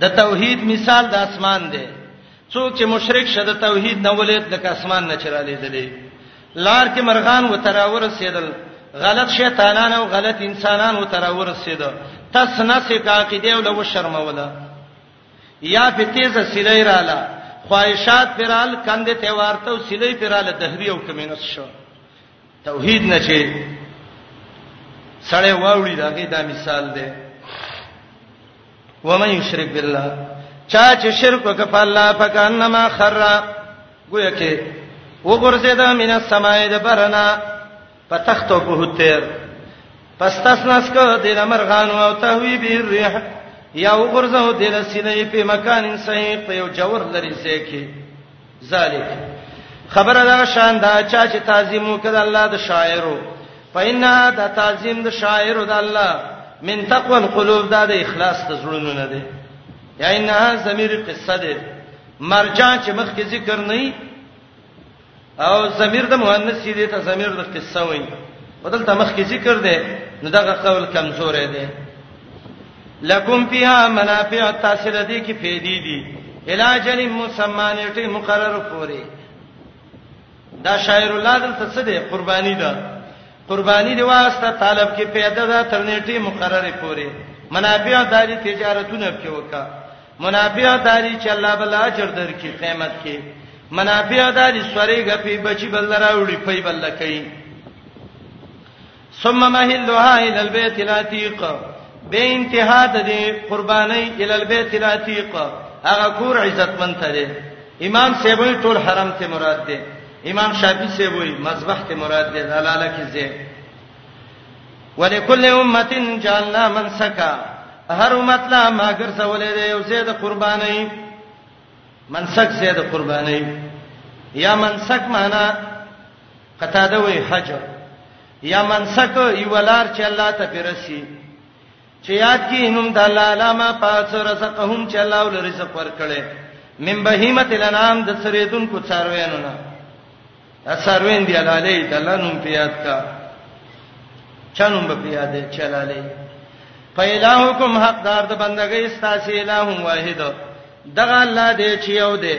د توحید مثال د اسمان دی څوک چې مشرک شه د توحید نه ولید لکه اسمان نه چرالې دلې لار کې مرغان و تراور سیدل غلط شیطانان او غلط انسانان و تراور سید تس نه سې عقیده او لو شرموله یا په تیزه سلی رااله خواهشات پرال کندې ته ورته او سلی پرال دهری او کمینس شو توحید نه چې سړی واوړي دا کې دا مثال دی ومن یشرک بالله چا چې شرک وکړ په الله پاک انما خر گویا کې وګرځید من السماء د برنا په تختو په هتر پس تاس نس کو د مرغان او تهوی به الريح یا وګرځو د سینې په مکان سې په یو جوور لري سې کې ذالک خبره دا شان دا چا چې تعظیم وکړ الله د شاعرو فإنا دا تعظیم د شاعرو د الله من تقوا القلوب دا د اخلاص د زړونو نه دی یا انها ضمیر قصه ده مرجع چې مخکې ذکر نه او ضمیر د مؤنث دی ته ضمیر د قصه وایي بدل ته مخکې ذکر ده نو دا قول کمزور دی لکم فیها منافع تاسو له دې کې فائدې دي علاجن مسمان ټی مقرر پوري دا شاعر الله دلته څه دی قرباني ده قرباني دی واسطه طالب کې پیدا ده تر نیټه مقرره پوري منافع داري تجارتونه په وکا منافع داري چې الله بل اجر درکې قیامت کې منافع داري سوري غپي بچي بل راوړي پي بل کوي ثم مهلها الى البيت العتيق به انتها د دې قرباني الى البيت العتيق هغه کور عزتمن ته دی امام سیبوی ټول حرم ته مراد دی امام شافعی سیبوی مذبح ته مراد دی دلاله کې زه ولکل امه جعلنا منسکا هر امت لا ما ګرځولې دی او زید قرباني منسک زید قرباني یا منسک معنا قتاده وی حجر یا منسک یو لار چې الله ته پیرسی چې یاد کی نوم د الله علامه پاس رزقهم چې الله ول رزق ورکړي من بهیمه الانام د سریدون کو څاروینو نه څاروین دی لاله د الله نوم پیاد کا چانوم به پیاد چلاله فیلاهکم حقدار د بندګۍ استاسې الہ واحد دغه الله دې چې یو دی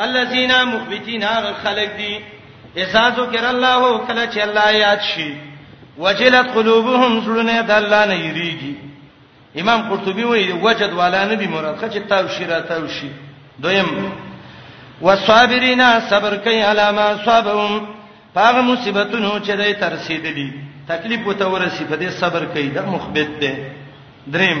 الذين مخبتين هغه خلق دي اذا ذکر الله کله چې الله یاد شي وجلت قلوبهم زړونه د الله نه یریږي امام قرطبي وایي وجد والا نبی مراد خچ تاو شي را تاو شي دویم والصابرین صبر کوي علامه صابهم هغه مصیبتونو چې دوی تر رسیدلی تکلیف وته ورسی په دې صبر کوي د مخبت ده دریم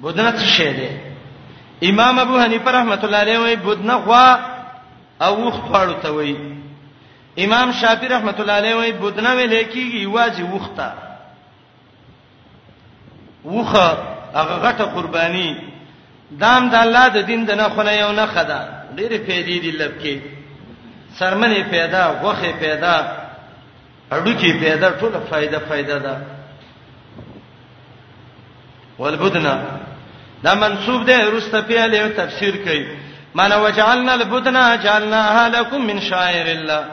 بدنه څه شی دی امام ابو حنیفه رحمۃ اللہ علیہ وی بدنه غوا او وخ پاړو ته وی امام شافعی رحمۃ اللہ علیہ وی بدنه وی لیکيږي واځي وخته وخه هغه غټه قرباني دام د الله د دین د نه خونه یو نه خدا ډېرې پیدې دي لبکې سرمنې پیدا غوخه پیدا اډوکی پیدا ټوله فائدہ فائدہ ده والبدنا دا منسوب ده رسته پیاله تفسیر کوي من وجعلنا البدنا جعلناها لكم من شاعر الله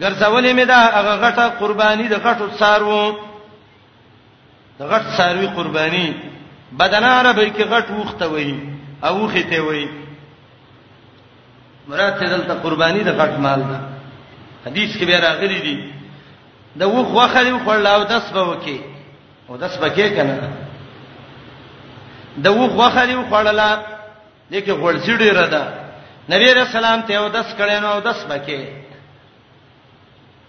ګرځولې مې دا هغه غټه قرباني د غټو څارو د غټ څاروي قرباني بدناره به کې غټ وخته وي او وخته وي مراد ته دلته قرباني د غټ مال ده حدیث کې به راغلي دي د وخ وخري خړل او دس به وکي او دس به کې کنه د وخ وخري خړل لیکه خړل سړي را ده نبی رسول الله ته او دس کړي نو او دس بکې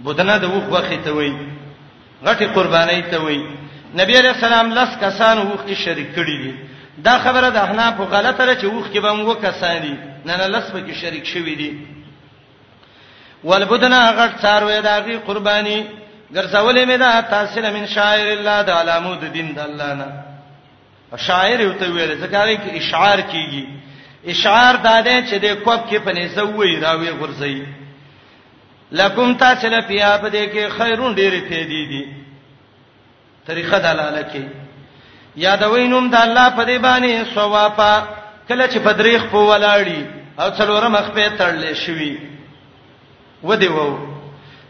بودنه د وخ وخې ته وای غټي قرباني ته وای نبی علیہ السلام لس کسان وخ کې شریک کړي دي دا خبره د احناف غلطه ده چې وخ کې به مو کسان دي نه نه لس به کې شریک شوي دي ولبدنا غټ څاروي داغي قرباني ګرځولې مې دا تاسو له من شاعر الله د علامو د دین د الله نه شاعر یو ته ویل ځکه هغه کې اشعار کیږي اشعار دا دی چې د کوپ کې په نسوي راوي غورځي لکم تاسو له پیا په دې کې خیرون ډېرې پیدې دي طریقه دلاله کې یادوینم د الله په دې باندې ثوابا کله چې بدریخ په ولاړی او څلور مخ په تړلې شوی و دی وو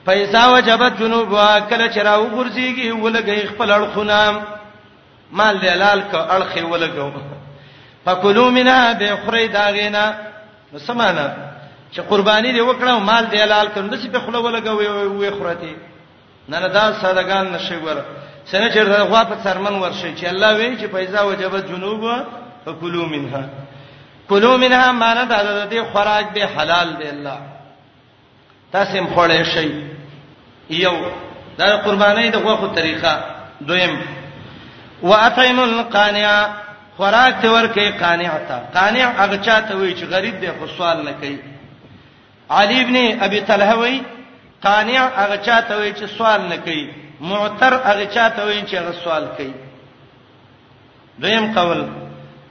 پیسا وجبت جنوب کله چې راو ګرځيږي ولګي خپل اړخونه مال دی لال ک اړخې ولګو فکلوا منها به خری داغینا نو سمانه چې قرباني دی وکړه او مال دی لال کړه دسی په خلو ولګو وی خورته نه نه دا سادهګان نشي ور سنه چې غوا په سرمن ورشي چې الله وی چې پیسې وجبت جنوب فکلوا منها کلوا منها معنی دا د دې خوراک به حلال دی الله تاسو هم خوړې شي یو دا قرباني د غوخو طریقه دویم واتین القانع خوراک ته ورکه قانع تا قانع هغه چاته وی چې غریب دی خو سوال نه کوي علی ابن ابي طلحه وی قانع هغه چاته وی چې سوال نه کوي معتر هغه چاته وی چې هغه سوال کوي دویم قول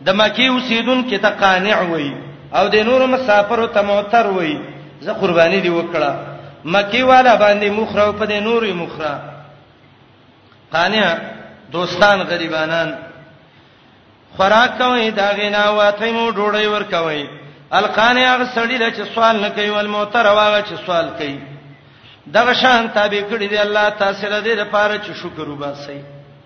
د مکی اوسیدونکو ته قانع وای او د نورو مسافرو ته معتر وای زه قرباني دی وکړه مکی والا باندې مخره او په د نورو مخره قانع دوستان غریبانان خوراک کوي دا غنا واته مو ډوړی ور کوي القانع هغه سړی چې سوال نه کوي ول معتر واغه چې سوال کوي دغه شان تابع کړی دی الله تاسو لپاره چې شکر وباسئ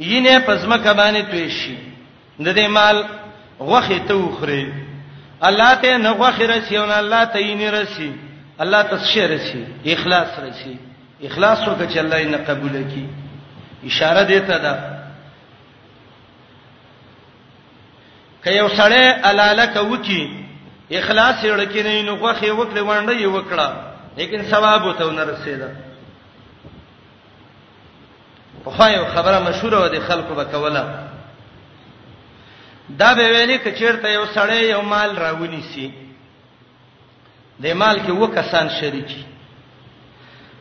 ینه پزما کبانه توي شي د دې مال غوخه ته وخري الله ته نه غوخه رسی او نه الله ته یې نه رسی الله ته څه رسی اخلاص رسی اخلاص وکړه چې الله یې نه قبول کړي اشاره دیته ده که یو سړی الاله کوي اخلاص یې لکه نه نو غوخه وکړي وانډه یې وکړه لیکن ثواب وته نه رسیدا په خو یو خبره مشهوره و دي خلکو به کوله دا به ویلې ک چیرته یو سړی یو مال راونی سي د مال کې و کسان شریکي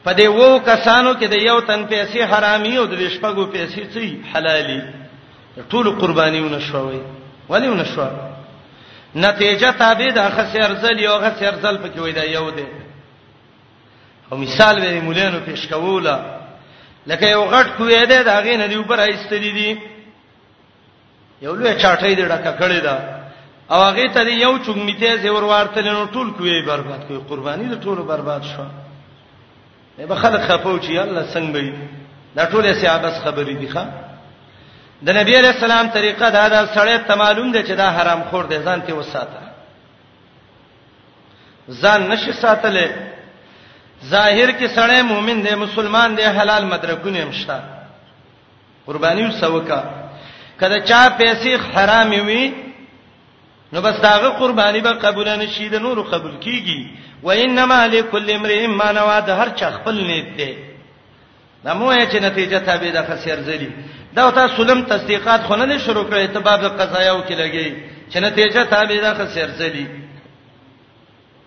په دې وو کسانو کې د یو تن پیسې حرامي او د شپږو پیسې چي حلالي ټول قربانيونه شوي وليونه شو نتیجه تابع د خسر ځل یو خسر ځل پکې وای دا یو دی او مثال به مولانو پیش کوله لکه یو غټ کوې ده دا غې نه دی پر ایستلې دي یو لوی چاټې دې ډکه کړې ده او هغه ته یو چونګمیته زور ورته نو ټول کوې برباد کوې قرباني دې ټول برباد شو به خلک خپو چې الله څنګه به دا ټول سیابس خبرې دي ښا د نبی علیہ السلام طریقه دا دا سړی ته معلوم دی چې دا حرام خور دی ځان ته وساته ځان نشي ساتلې ظاهر کې سړی مؤمن دی مسلمان دی حلال مدرکونه هم شته قرباني وسوکا کله چا پیسې حرام وي نو بس داغه قرباني به قبول نه شي د نور قبول کیږي و انما لكل امرئ ما نوى د هر چا خپل نیت دی دا مو یې چې نتیجه تابع ده خسیر ځلی دا تاسو سلم تصدیقات خو نه شروع کړی ته باب قضایاو کې لګی چې نتیجه تابع ده خسیر ځلی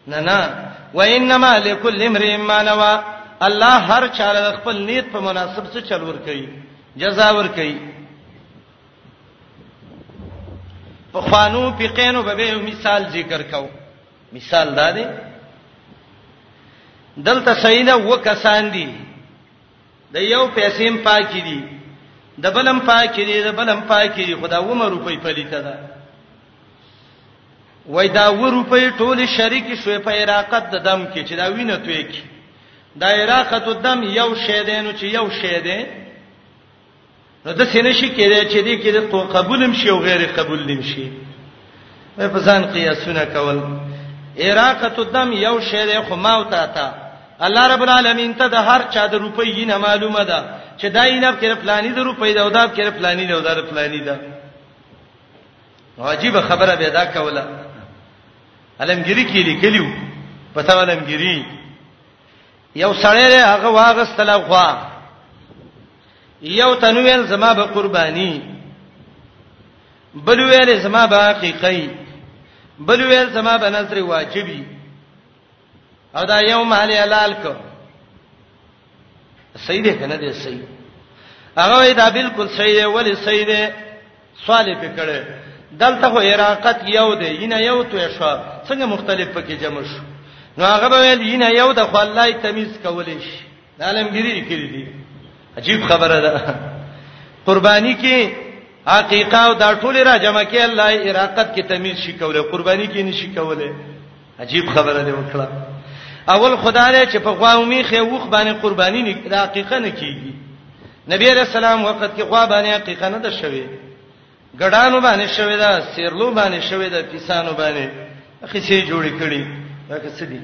نه نه و انما لكل امرئ ما نوى الله هر چاله خپل نیت په مناسب څه چل ور کوي جزا ور کوي په خوانو په قینو به مثال ذکر کاو مثال دا دی دلته سیدا وکسان دي د یو پیسې پاکي دي د بلم پاکي دي د بلم پاکي دي خدا و مې روپۍ پلیته ده وای دا و روپۍ ټول شریک شوې په عراقت د دم کې چې دا وینه توې کې دا عراقت د دم یو شې دینو چې یو شې دینو نو د سینې شي کېدای چې دې کې د قبول هم شي او غیر قبول هم شي په ځان قیاسونه کول اراقه الدم یو شی دی خو ما او تا ته الله رب العالمین ته د هر چا د روپۍ نه معلومه ده چې دا یې نه کړ پلاني د روپۍ دا او دا کړ پلاني دا او دا پلاني ده واجب خبره به دا کوله علمګری کې لیکلیو پتا علمګری یو سړی له هغه واغستل غوا یو تنویل زما به قرباني بل ویل زما به حقیقي بل ویل زما به نظر واجبي او دا یو مال حلال کو صحیح ده کنه ده صحیح هغه دا بالکل صحیح دی ولی صحیح دی سوال په کړه دلته خو عراقت یو دی ینه یو تو شو څنګه مختلف پکې جمع شو نو هغه به ویل ینه یو د خو الله تمیز کولې شي د عالمګری لیکلي دي عجیب خبره ده قرباني کې حقیقت او دا ټول را جمع کې الله عراقت کې تمیز شي کوله قرباني کې نشي کوله عجیب خبره دی وکړه اول خدای چې په غواومي خې وخ باندې قرباني نه حقیقت نه کیږي نبی علیہ السلام وخت کې غوا باندې حقیقت نه ده شوی ګډانو باندې شوی دا سیرلو باندې شوی دا پیسانو باندې اخی سي جوړی کړي دا څه دي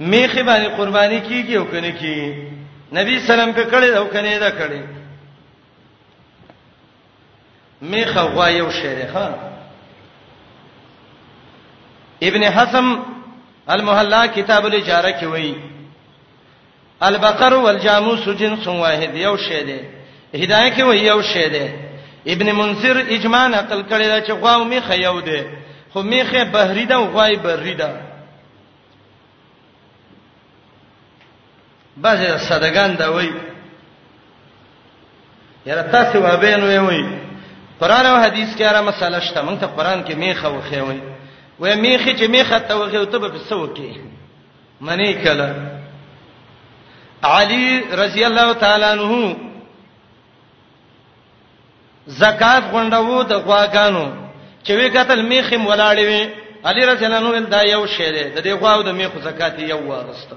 میخه باندې قرباني کیږي او کنه کی نبی سلام په کړي او کنه دا کړي میخه غوا یو شی دی ها ابن حزم المحلا کتاب الاجاره کې وایي البقر والجاموس جنس واحد یو شی دی هدايه کې وایي یو شی دی ابن منذر اجماع نقل کړی دا چې غوا او میخه یو دی خو میخه بحری ده او غوای بری ده بعضی صدګان دا وایي یاره تاسو وابین وی وی قران او حدیث کې را مسله شته مونږ ته قران کې میخه وخی وی وې میخه چې میخه ته وخی او ته به څه وکی منی کله علی رضی الله تعالی عنہ زکات غونډو د غواګانو چې وی قتل میخه ولاړې وی علی رضی الله عنه دا یو شی دی د دې غواو د میخه زکات یو واغسته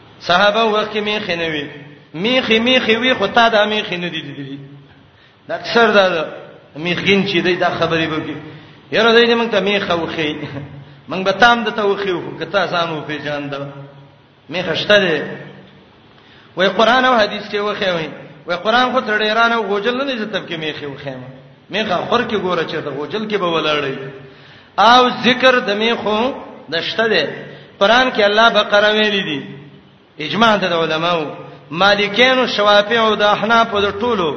صحابه وخت کې میخې نه وي میخې میخې وي خو تا دا میخې نه دي دي دا اکثر دا میخین چې دی دا خبرې وکي یره دې موږ ته میخه وخی موږ به تام د توخی وکړو که تاسو انو پیژاند میخه شته دی وای قران او حدیث کې وخی وای وای قران خو تر ډیرانه غوجل نه دي تب کې میخه وخی میخه خور کې ګوره چې ته هوټل کې به ولاړې او ذکر د میخو نشته ده قران کې الله بقره ویل دي اجماع د علماو مالکین او شوافی او د احناف د ټولو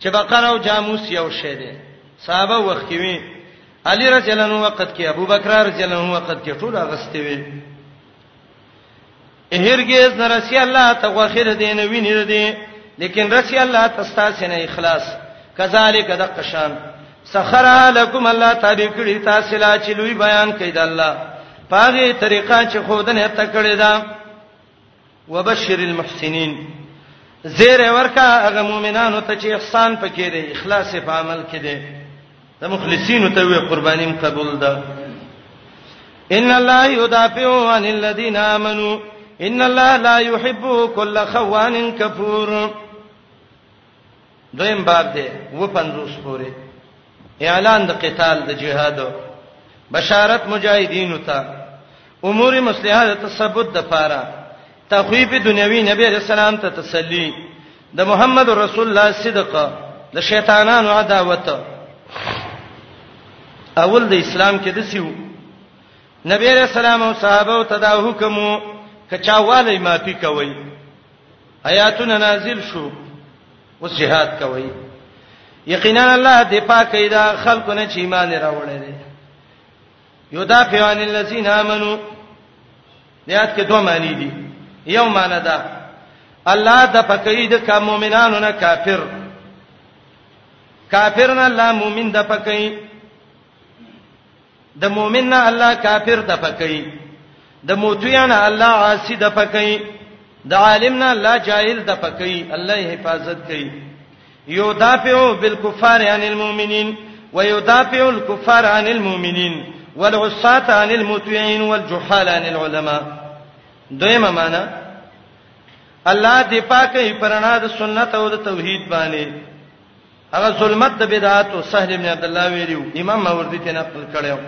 چې بقره او جاموس یو شی دي صحابه وخت کې وی علی رضی الله عنه وخت کې ابو بکر رضی الله عنه وخت کې ټول اغستې وی هرګیز نه رسی الله ته غوخره دین ویني دي لیکن رسی الله تستا سینه اخلاص کذالک د قشان سخرها لكم الله تعالی کړی تاسو لا چې لوی بیان کړي د الله پاغه طریقه چې خودنه تکړه ده وبشر المحسنین زیر ورکا هغه مؤمنانو ته چې احسان پکې دی اخلاص په عمل کې دی د مخلصینو ته وی قربانیم قبول ده ان الله يدافع عن الذين امنوا ان الله لا يحب كل خوان كفور دویم باب دی و 50 پورې اعلان د قتال د جهاد بشارت مجاهدینو ته امور مصلحه د تثبت د پاره تخویب دنیوي نبی رسول الله ته تسلی د محمد رسول الله صدق د شیطانانو عداوت اول د اسلام کې د سیو نبی رسول الله او صحابه او تدا حکم کچاواله معافي کوي آیاتونه نازل شو اوس jihad کوي یقینا الله دې پاکه دا خلکونه چې ایمان راوړل دي یدافعون الذين امنوا دیات کې دوه معنی دي یو معنی دا الله د پکې د کا مؤمنانو نه کافر کافر نه الله مؤمن د پکې د مؤمن نه الله کافر د پکې د موتیا نه الله عاصی د پکې د عالم نه الله جاهل د پکې الله حفاظت کوي یدافع بالکفار عن المؤمنین ويدافع الكفار عن المؤمنین والعصاة عن المطيعين والجحال عن العلماء دویمه معنا الله دی پاکه پرانا د سنت او د توحید باندې هغه ظلمت د بدعات او سهل ابن عبد الله ویلو امام ماوردی ته نقل کړو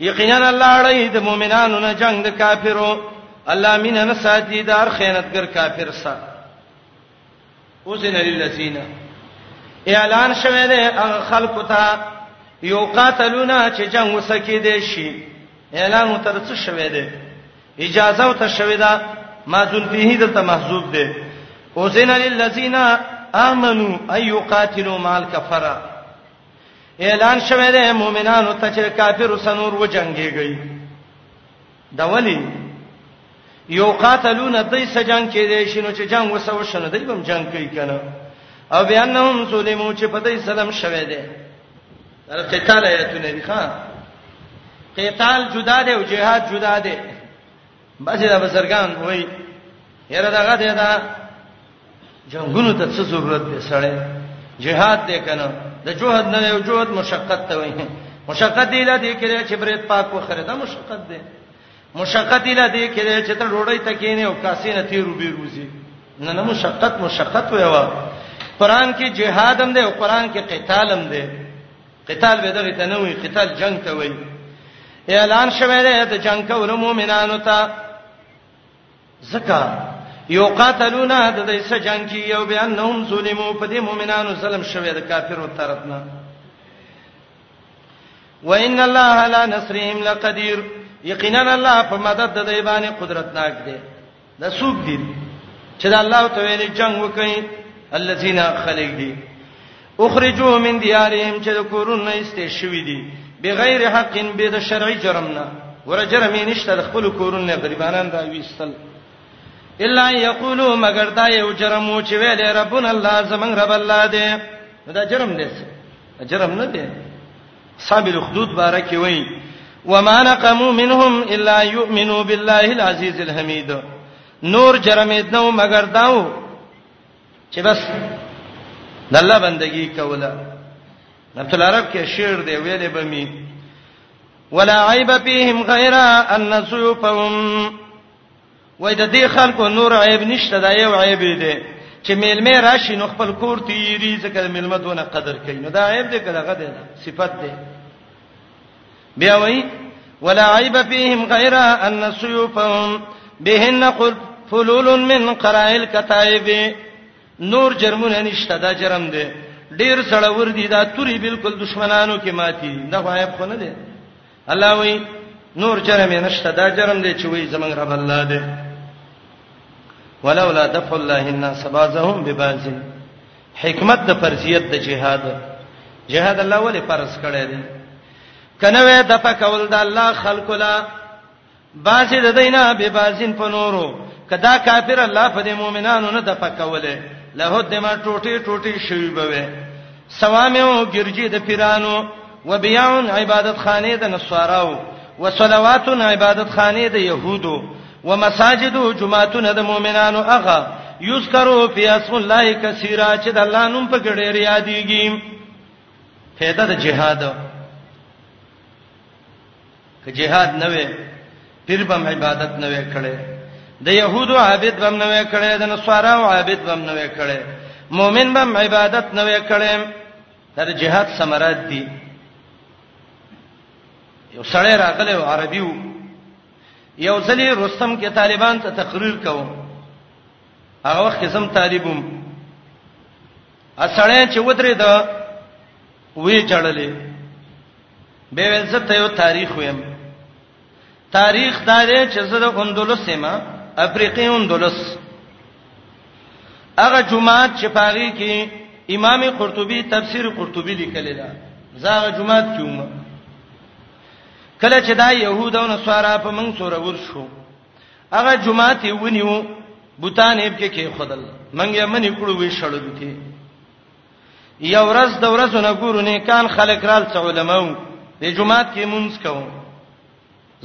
یقینا الله اړې د مؤمنانو نه جنگ د کافرو الله مين نه ساتي دار خیانتګر کافر سره اوزن للذین اعلان شوه د خلق ته یو قاتلون چې جنگ وسکی دی شي اعلان تر څه شوه دی اجازه او ته شوه دا ما ذل فيه دلته محذوب دی اوزن للذین امنو اي قاتلوا مال کفرا اعلان شوه د مؤمنانو ته چې کافر سنور و جنگيږي دا ولی یو قاتلون دای سجنګ کې دی شنو چې جنگ وسو شنو دای بم جنگ کوي کنه او بیانهم سلیمو چې په دای سلام شوه دی در قتال ایتونه دي ښا قتال جدا دی او جهاد جدا دی بس دا بزرګان وای یره دغه دی دا جنگونو ته څه ضرورت دی سړی جهاد دی کنه د جهاد نه یو جهاد مشقت ته وایي مشقت دی لدی کړي چې برید پاک وخره دا مشقت دی مشقت دی لدی کړي چې ته ډوړی ته کینې او کاسې نه تیرو به روزي نه نه مشقت مشقت ویوا قران کې جهاد هم دی او قران کې قتال هم دی قتال به دغه ته نه وي قتال جنگ ته وایي اعلان شوه دی د جنگ کولو مؤمنانو ته زکا یو قاتلون د دې سجان کې یو بیان نوم ظلمو په دې مؤمنانو ظلم شوی د کافرو طرفنا وان الله لا نصرهم لقدیر یقینا الله په مدد د دې باندې قدرتناک دی د سوق دی چې د الله تعالی جنگ وکړي الذين خلق دي اخرجوا من ديارهم چې د کورونه ایستې شوې دي بغیر حق به د شرعي جرم نه ور جرم نشته د خپل کورونه غریبانان را ویستل الا یقولوا مگر دا یو جرم و چې ویل ربنا الله زمون رب الله دې دا جرم دی جرم نه دی صاحب الخدود بارکه وای وما نقموا منهم الا يؤمنوا بالله العزيز الحميد نور جرم دې نو مگر داو چې بس د الله بندگی کوله نبت العرب کې شعر دی ویلې به می ولا عیب فیهم غیر ان سوفهم وای د دې خلکو نور عیب نشته دا یو عیب دی چې میلمه راشي نو خپل کور تیری ځکه میلمه دونه قدر کوي نو دا عیب دی کله غده صفت دی بیا وای ولا عیب فیهم غیر ان سیوفهم بهن قل فلول من قرائل کتائب نور جرمونه نشته دا جرم دی ډیر سړه ور دي دا توري بالکل دشمنانو کې ماتي دا غایب خو نه دی الله وی نور جرم نشته دا جرم دی چې وی زمنګ رب الله دی ولولا دفع الله الناس بعضهم ببعض حکمت د فرضیت د جهاد جهاد الله ولې فرض کړی دی کنه وې د پکول د الله خلق لا باسي د دینه به باسین په نورو کدا کافر الله په دې مؤمنانو نه د پکوله له دې ما ټوټي ټوټي شوی بوي سوامو ګرجی د پیرانو وبيعون عبادت خانه د نصاراو وصلواتون عبادت خانه د يهودو ومساجد جمعتون د مؤمنانو اغه یذکرو فی اسم الله کثیرا چې د الله نوم په ګډه یادېږي فائدہ د جهاد که جهاد نه وي پیر بم عبادت نه وي کړي د يهودو عابد بم نه وي کړي د نصاراو عابد بم نه وي کړي مؤمن بم عبادت نه وي کړي دا جهاد ثمرات دي یو سړی راغلی عربي وو یو ځلې رستم کې طالبان ته تقریر کوو هغه وخت کې زم طالبوم اسړې چې ودرې دا وی جړلې به ول زه ته یو تاریخ ویم تاریخ دا دی چې زه د اندلس یم افریقي اندلس هغه جمعات چې پاغي کې امام قرطبي تفسیر قرطبي لیکلی دا زه هغه جمعات کیوم کله چې دا يهود او نصارا په موږ سره ورشو هغه جمعه ته ونیو بوتان یې کې کې خدل موږ یې منې کړو وی شړل کې یو ورځ د ورځو نه ګورو نه کان خلک رال څو علماو د جمعه کې مونږ کوو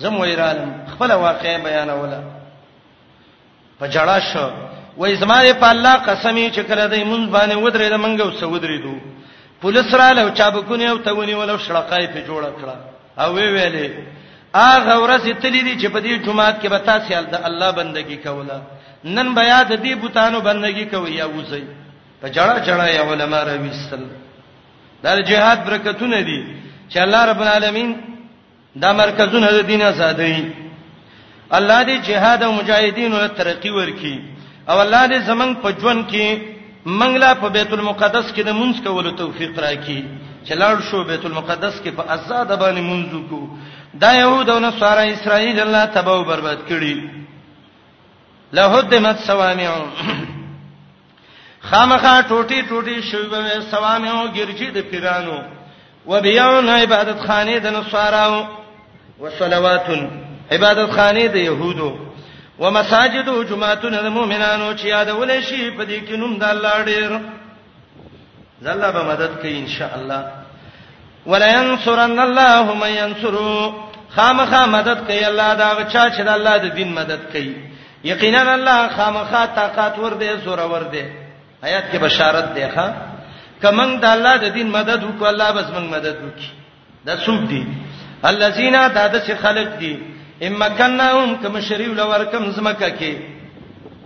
زم ویرالم خپل واقع بیانوله په جړا شو وای زما په الله قسم چې کله دې مونږ باندې ودرې د منګو سودرې دو پولیس را لو چا بکونه او تونی ولو شړقای په جوړ کړه او وی ویلې اغه ورځ تللی دي چې په دې جمعات کې به تاسو د الله بندگی کوله نن بیا د دې بوتانو بندگی کوي یا وځي په جړه جړه یا علما رويستل دا جهاد برکتونه دي چې الله رب العالمین دا مرکزونه د دین آزادوي الله دې جهاد او مجاهدینو له ترقی ورکي او الله دې زمنګ په ژوند کې منګلا په بیت المقدس کې د مونږ کولو توفیق راکړي چې لاړ شو بیت المقدس کې په آزاد باندې مونږ کو دا يهود او نصارا اسرائیل الله تباہ او برباد کړي له هدمت سوامع خامخا ټوټي ټوټي شوی به سوامه او ګرجی د پیرانو و بیان عبادت خانه د نصاراو و صلوات عبادت خانه د يهودو و مساجد او جمعهتون د مؤمنانو چې یادول شي په دې کې نوم د الله ډیر زله به مدد کوي ان شاء الله ولینصرن الله من ينصرو خامخا مدد کوي الله دا چا چې د الله د دین مدد کوي یقینا الله خامخا طاقت ور دې زور ور دې آیات کې بشارت دی ښا کمن د الله د دین مدد وکړه الله بس موږ مدد وکړي دا څوک دي الذين دا د خلق دي امکنهم کما شریو لور کم زمکه کې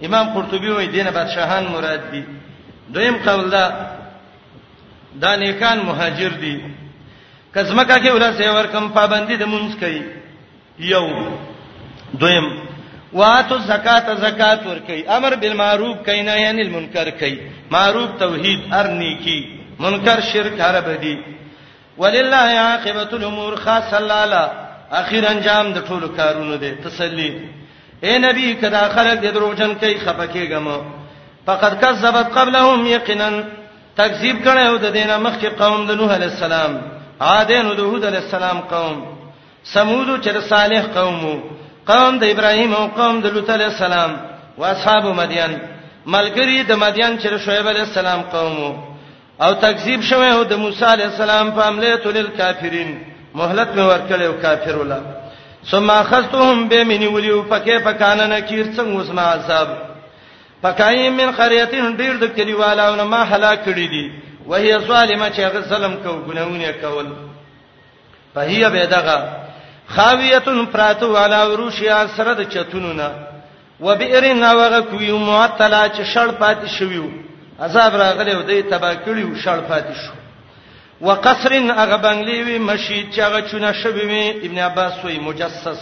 امام قرطبي وایي دینه بادشاہان مراد دي دویم قول دا دا نیکان مهاجر دي کزمکه کې ورسې ورکم پابندي د مونږ کوي یو دویم واتو زکات زکات ور کوي امر بالمعروف کوي نه یعنی المنکر کوي معروف توحید هر نیکی منکر شرک هر بدی ولله عاقبت الامور خاص الله اخیر انجام د ټولو کارونو دی تسلی اے نبی کدا خلک د دروغجن کوي خپکیګم فقد کذبت قبلهم یقینا تکذیب کړو د دینه مخکې قوم د نوح علی السلام عادین د هود علی السلام قوم ثمود چې د صالح قوم قوم د ابراهیم او قوم د لوط علی السلام او اصحاب مدین ملګری د مدین چې شعیب علی السلام قوم او تکذیب شوه او د موسی علی السلام په عمله تل کافرین مهلت مې ورکړې او کافر ولا ثم اخذتهم بمني وليو پکې پکانه نکیر څنګه وسما عذاب پکای من قريتين ډیر د کلیوالو نه ما هلاک کړی دي وهي ظالمه چې غسلم کو ګناونه کول فهي بيدغه خاویه پراتو علا وروشیا سره د چتونو نه وبئرن وغه کوي معطلا چې شړ پاتې شویو عذاب راغلی او دې تبا کړیو شړ پاتې شو وقصرن هغه بنگلی وی مشید چې هغه چونه شوی وی ابن عباس وی مجسس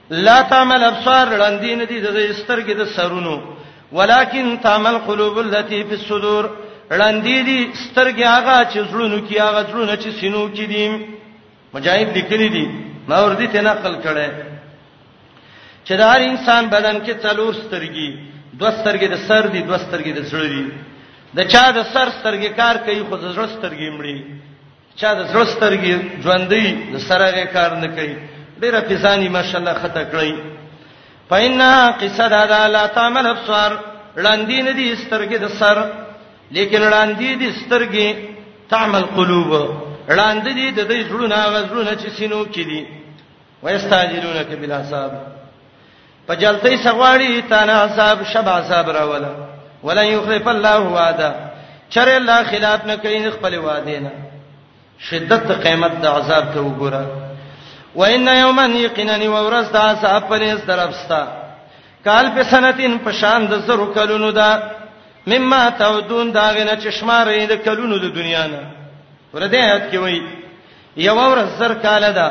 لا تعمل ابصار لاندې نه دي د سترګې د سرونو ولکن تعمل قلوب التي في الصدور لاندې دي سترګې هغه چې زړونو کې هغه زړونه چې سينو کې دي مجاهد لیکلي دي ما ور دي ته نقل کړي چې د هر انسان بدن کې څلور سترګې دوه سترګې د سر دي دوه سترګې د زړه دي د چا د سر سترګې کار کوي خو د زړه سترګې مړي چا د زړه سترګې ژوندۍ د سره کار نه کوي ډیره قصانی ماشاءالله خطا کړی پینا قصه دا ده لا تعمل ابصار لاندې نه دي سترګې د سر لیکن لاندې دي سترګې تعمل قلوب لاندې دي د دې زړونه غزړونه چې سينو کې دي ويستعجلونك بالعذاب په جلتۍ سغواړي تا نه عذاب شب عذاب راولا ولن يخلف الله وعده چر الله خلاف نه کوي خپل وعده نه شدت قیامت د عذاب ته وګوره وان یوما یقینا ورس د عذاب پر اس درپستا کال په سنتین په شان د زرو کلونو دا مما تعودون دا غنه چشمارې د کلونو د دنیا نه ورته یاد کی وای یو ورځ زر کال ده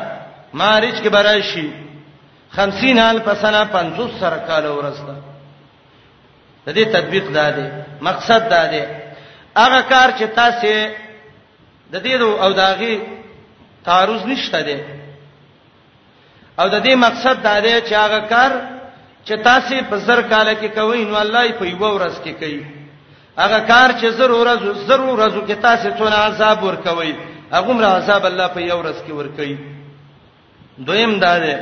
مارج کې براشي 50 حال پسنه 50 سر کال ورځ ده د دې تطبیق دا دی مقصد دا دی هغه کار چې تاسو د دې او داغي تعارض نشته دی او د دې مقصد دا دی چې هغه کار چې تاسو په زر کال کې کوئ نو الله یې په یو ورځ کې کوي هغه کار چې زر ورځ زر ورځ کې تاسو څونه عذاب ورکوي هغه مر عذاب الله په یو ورځ کې ورکوي دویم دا دی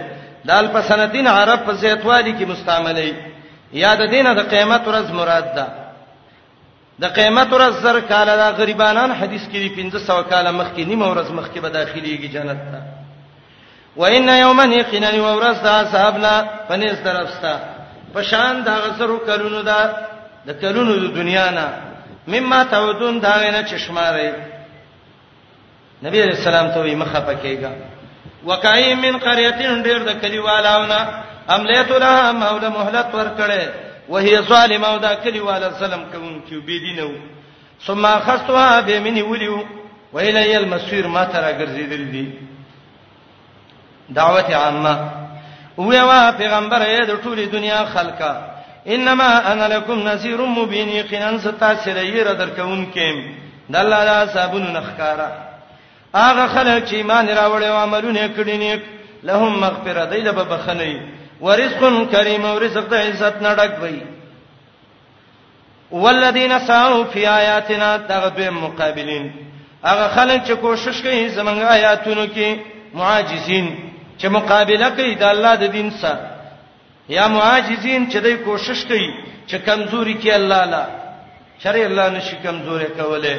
د الفسنتین عرب په زیاتوالي کې مستعملي یا د دینه د قیامت ورځ مراد ده د قیامت ورځ زر کاله دا غریبانان حدیث کې دی 1500 کاله مخکې نیمه ورځ مخکې به داخليږي جنت ته وان یوما یقینا ورځ دا صاحبنا پنځ طرفستا پشان دا غسر کلونو دا د کلونو د دنیا نه مما تعودون دا نه چشماره نبی علیہ السلام ته وی مخه پکېګا وکای من قريتين ډېر د کلیوالاونه املیت لها مولا مهلت ورکړې وهي ظالمه او دا کلیواله سلام کوم چې بی دینو ثم خستوا به منی ولیو ویلی المسیر ما ترا ګرځیدل دي دعوت عامه وی وا پیغمبر یې د ټولې دنیا خلکا انما انا لکم نذیر مبین یقینا ستاسره یې را درکون کېم د الله لا صابون نخکارا هغه خلک چې ایمان راوړې او عملونه کړی نیک لهم مغفرت ایله بخنی ورزق کریم او رزق د عزت نه ډک وي والذین سعوا فی آیاتنا دغه دوی مقابلین هغه خلک چې کوشش کوي زمونږ آیاتونو کې معاجزین چې مقابله کوي د الله د دین سره یا معاجزین چې دوی کوشش کوي چې کمزوري کې الله لا شر الله نشي کمزوري کوله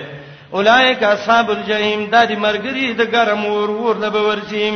اولایک اصحاب الجحیم د دې مرګري د ګرم ور ور د بورسیم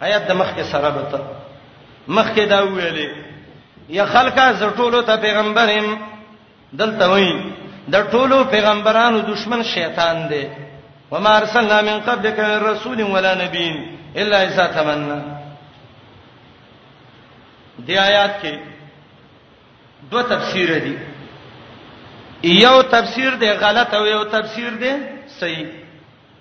آیات د مخکې سره به ته مخکې دا ویلې یا خلکا زټولو ته پیغمبرم دلته وایي د ټولو پیغمبرانو دشمن شیطان دی وما ارسلنا من قبلك من رسول ولا نبي الا اذا تمنى دی آیات کې دوه تفسیر دي یو تفسیر دی غلط او یو تفسیر دی صحیح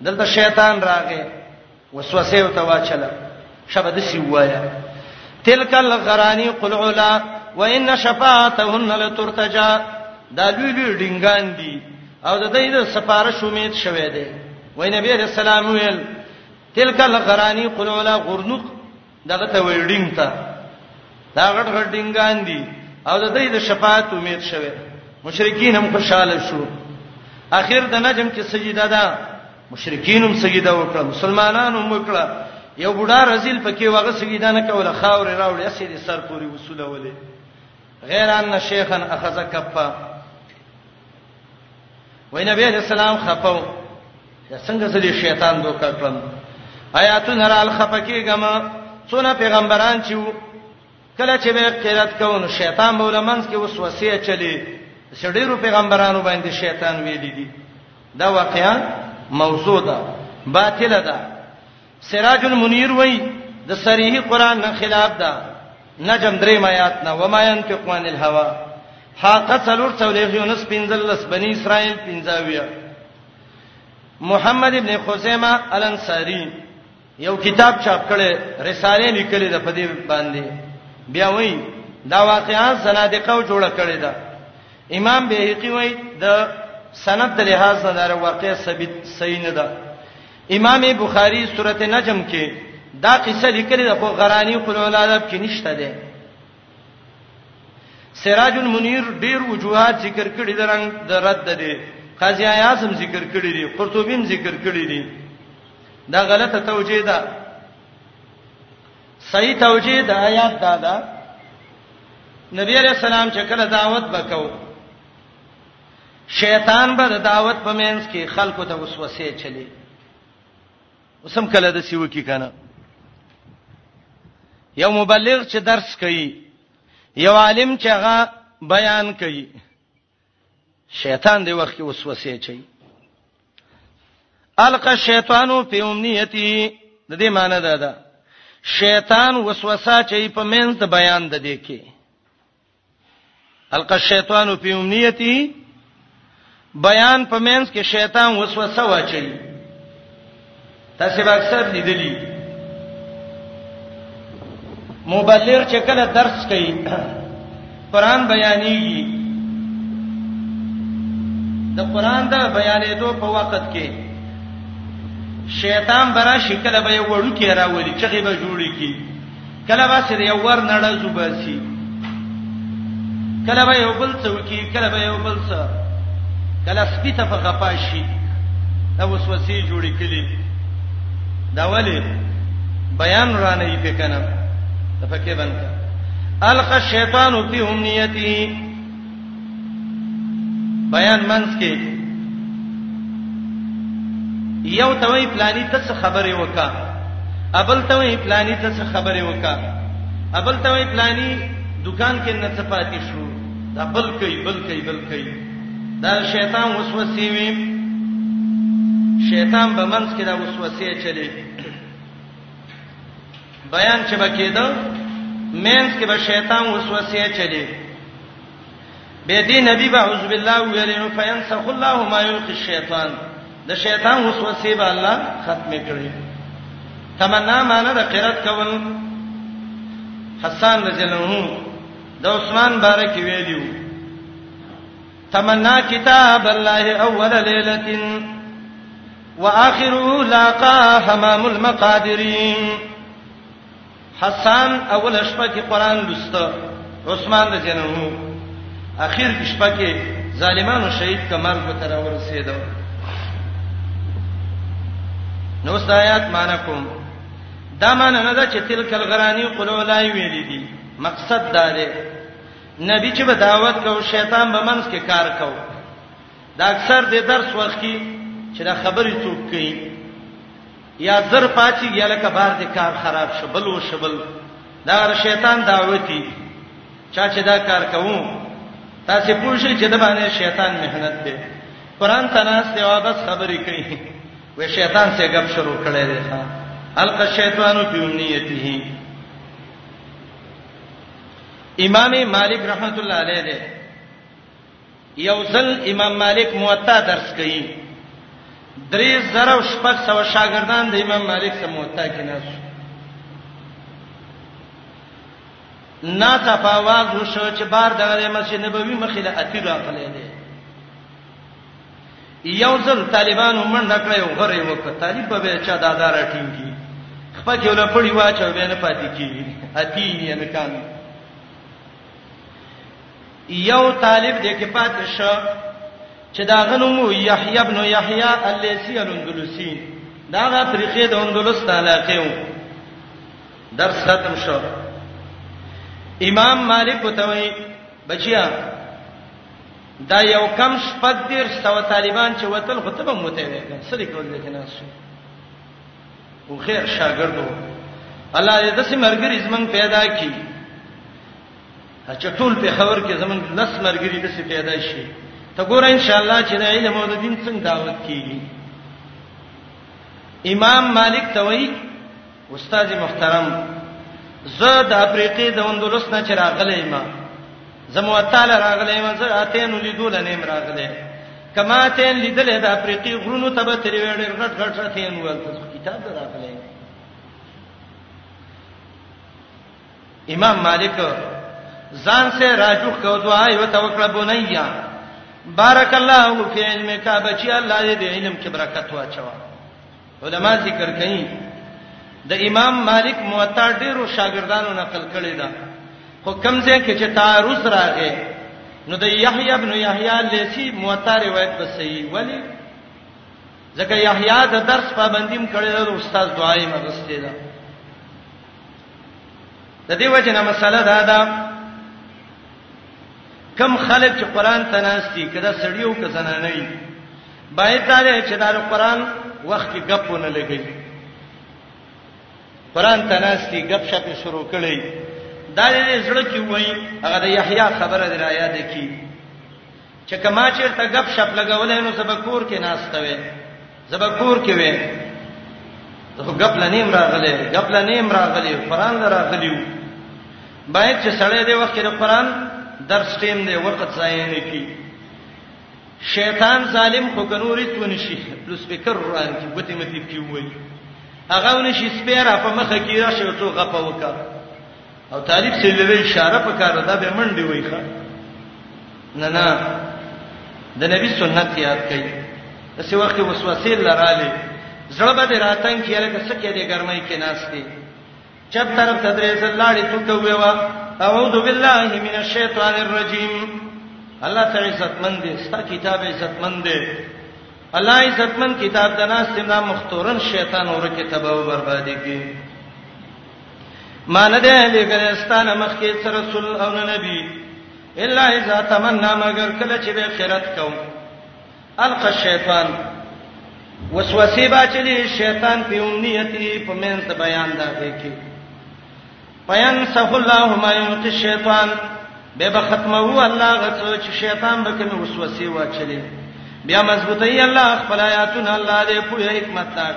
دلته شیطان راغی وسوسه او تواچله شبه د سی وایا تلک الغرانی قل علا وان شفاعتهن لترتجا دا لوی لوی ډینګان دي او د دې د سفارش امید شوه دی وای نبی رسول الله ویل تلک الغرانی قل علا غرنق دغه ته ویل ډینګ ته دا غټ غټ ډینګان دي او د دې د شفاعت امید شوه مشرکین هم خوشاله شو اخر د نجم کې سجده ده مشرکین هم سجده وکړه مسلمانانو هم وکړه یو بډا رزل پکې وغه سجده نه کوله خاور راوړې اسې د سر پوری وصوله ولې غیران شیخن اخذ کفه وای نبی علیہ السلام خپو یا څنګه زری شیطان دوکا کړم آیاتونه را الخپکی غما څونه پیغمبران چې کله چې به قرات کوون شیطان مولمنس کې وسوسه چلی سړیرو پیغمبرانو باندې شیطان ویل دي دا واقعا موضوع ده باطل ده سراج المنیر وای د صریح قران نه خلاف ده نجم درې میات نه و ما ينفق عن الهوا حاقه څلور څولې یونس پنځلس بنی اسرائیل پنځاویا محمد ابن خزیمه الانصاری یو کتاب چاپ کړي رساله لیکلې ده په دې باندې بیا وایي دا واقعا زنادقه جوړه کړې ده امام بهقي وایي د سند له لحاظ نه دا واقعا ثابت صحیح نه ده امام بخاری سورته نجم کې دا قصه لیکلې ده خو غرانی قلول ادب کې نشته ده سراج المنیر ډیر وجوهات ذکر کړي درنګ د رد ده قاضی اعظم ذکر کړي دي قرطبی ذکر کړي دي دا غلطه توجیه ده صحیح توجیه ده آیات دا ده نبی علیہ السلام چې کله دعوت وکاو شیطان به د دعوت په مینس کې خلکو ته وسوسه چلی وسم کله د سیو کې کنه یو مبلغ چې درس کوي یو عالم چې هغه بیان کوي شیطان دی وخت کې وسوسه چي القى الشیطان فی امنیته د دې معنی دا ده شیطان وسوسه چي په منځ د بیان د دې کې القى الشیطان فی امنیته بیان په مینس کې شیطان وسوسه واچي تاسو به اکثر لیدلی مبلغ چې کله درس کوي قران بیانېږي د قران د بیانېدو په وخت کې شیطان برا شکل به یو وړو کې راولي چې به جوړي کی کله به سر یو ور نړه زوباسي کله به یو بل څوکي کله به یو بل څه کله سپی ته په غپاشي دا وسوسې جوړې کړي دا ولې بیان رانه یې پکنه تفکه باندې الق الشیطان فی امنیته بیان منځ کې یو توي پلاني ته څه خبرې وکا ابل توي پلاني ته څه خبرې وکا ابل توي پلاني دکان کې نه څه پاتې شو دا بل کوي بل کوي بل کوي دا شیطان وسوسې وي شیطان به منځ کې دا وسوسې چلی بیان چې بکیدو مینس کې به شیطان وسوسه چلی به دې نبی به اعوذ بالله ویلو فینسخ الله ما یلقي الشیطان د شیطان وسوسه به الله ختم کړي تمنا معنی د قرات کول حسان رضی الله عنه د عثمان بارک ویلو تمنا کتاب الله اول ليله واخره لاقا حمام المقادرين حسان اول شپه کې قران لسته عثمان د جنو اخر کې شپه کې ظالمانو شهید کمر په تر ورسېدو نو آیات معنا کوم دا معنا نه ده چې تلک الغرانی قلولای ویلې دي مقصد دا دی نبی چې به دعوت کو شیطان به منځ کې کار کو دا اکثر د درس وخت کې چې دا خبرې څوک کوي یا زر پاتې یا لکه بار د کار خراب شبل او شبل دا شیطان دعوتی چا چې دا کار کوو تاسو پوښی چې د باندې شیطان مهنت دی قران تناس دی واپس خبرې کوي و شیطان سره غب شروع کړي دی ښا الق شیطانو فی امنیته امام مالک رحمت الله علیه دی یو ځل امام مالک موطا درس کوي درې زره شپږ سو شاګردان د امام مالک سره موطا کې ناس نا تفاوض وشو چې بار دغه مسجد نبوي مخې له اتیرو خلې دي یو ځل طالبانو منډه کړې او غره وکړه طالب به چا دادا راټینګي خپل یو لپړی واچو به نه پاتې کیږي اتین یې نه کان یو طالب دې کې پاتې شو چې دا غنمو یحیی ابن یحیی الیسی الاندلسی دا غا طریقې د اندلس تعالی کېو درس ختم شو امام مالک وتوي بچیا دا یو کم شپږ دیر سو طالبان چې وتل خو ته به موته وې کنه سړي کول دي کنه سو او خیر شاګردو الله دې داسې مرګري زمنګ پیدا کړي چې ټول په خبر کې زمنګ لس مرګري داسې پیدا شي ته ګور ان شاء الله چې د علم او د دین څنګه دعوت کیږي امام مالک توئی استاد محترم زه د افریقې د اندلس نه چې راغلی ما زمو تعالی راغلی ما زه اتین لیدول نه م راغلی کما تین لیدل د افریقې غرونو ته به تری وړ غټ غټ اتین ول کتاب راغلی امام مالک ځان سه راجو کو دعا یو توکل بنیا بارک الله فی علمک بچی الله دې علم کې برکت واچوه علما ذکر کوي د امام مالک موطا ډیرو شاګردانو نقل کړی دا خو کمزې کې چې تعارض راغی نو د یحیی ابن یحیی لیسی موطا روایت به صحیح ولی ځکه یحیی د درس پابندیم کړی دا استاد دعای مغسته ده د دې وجه نه مسله دا ده کم خلک چې قران تناستی کړه سړیو کسانه نه باید دا دی چې دا قرآن وخت کې غپ ونه لګي قرآن تناستی غپ شپ شروع کړي دا دې زړه کې وای هغه د یحیی خبره دی را یاد کی چې کما چې ته غپ شپ لګولې نو سبکور کې ناشته وې سبکور کې وې ته غپ لنیم راغله غپ لنیم راغلی قرآن لراغلیو باید چې سړی دې وخت کې د قرآن درس ټیم دې وخت ځای نه کی شیطان ظالم خو کنوري تون شي لو سپیکر روان کی ګوتې متی پیوي هغه ون شي سپیرا په مخه کې راشه او توغه په وکا او طالب سي لوي اشاره په کار ده به منډي وای ښا نه نه د نبی سنت یاد کړي اسې وخت وسوسه لراله زړه به راتنګ کیاله کسکه دې ګرمای کې ناشته چپ طرف ته درې ځل لاړې تو کوي وا اعوذ بالله من الشیطان الرجیم الله تعالی عزت مند دې ستا کتاب عزت مند دې الله عزت مند کتاب د ناس نه مختورن شیطان ورکه تباہ او بربادي کی مان دې لګرستان مخ کې سر رسول او نبی الا اذا تمنا مگر کله چې به خیرت کوم الق الشیطان وسوسه باچلی شیطان په امنیتی په منځ د بیان دا کې پین صف الله ما یمت الشیطان به به ختمه هو الله غڅو چې شیطان به کوم وسوسه واچلی بیا مضبوطی الله خپل آیاتونه الله دې په حکمت تاک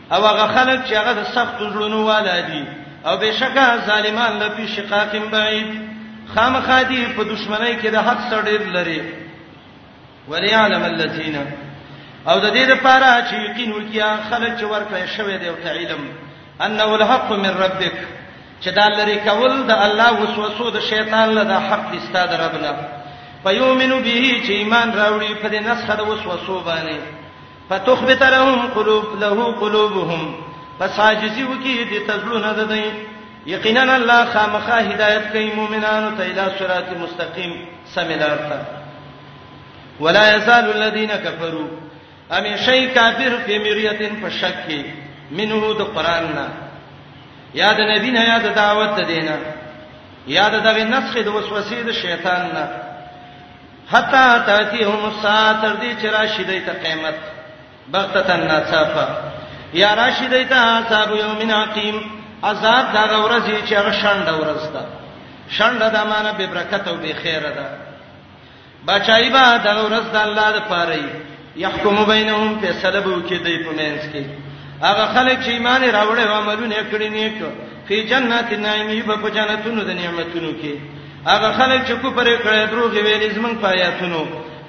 او هغه خلک چې هغه د سخت زړونو والا دي او بشکا ظالمان لفي شقاق بعید خامخا دي په دشمنی کې د حق سره ډیر لري وليعلم الذين او د دې لپاره چې یقین وکیا خلک چې ورکړی شوی دی او ته علم انه الحق من ربک چې دا لري کول د الله وسوسو د شیطان له د حق استاد ربنا فیومنو به چې ایمان راوړي په دې نسخه د وسوسو باندې فتخبت لهم قلوب له قلوبهم پس عاجزی وکي د تزړونه ده دی یقینا الله خامخا هدایت کوي مؤمنانو ته اله صراط مستقیم سمیلار ته ولا یزال الذین کفروا امی شی کافر فی مریتن په شک کې منه د قران نه یاد نبی نه یاد دعوت دینه یاد دغه نسخه د وسوسې د شیطان نه حتا تاتیهم الساعه تر دې چې راشي دای ته قیامت بغتتن ناڅاپه یا راشي دای ته عذاب یوم عقیم عذاب دا ورځي چې هغه شنډه ورځ ده شنډه د معنی به برکت او به خیر ده بچایبا دا ورځ د الله لپاره يحكم بينهم فیصله به وکړي دوی په منځ کې هغه خلک چې ایمان راوړی او عملونه کړی نیک په جنت نعیمی په جنتونو د نعمتونو کې هغه خلک چې کوپر کړی دروغ ویلې زمون پایاتونو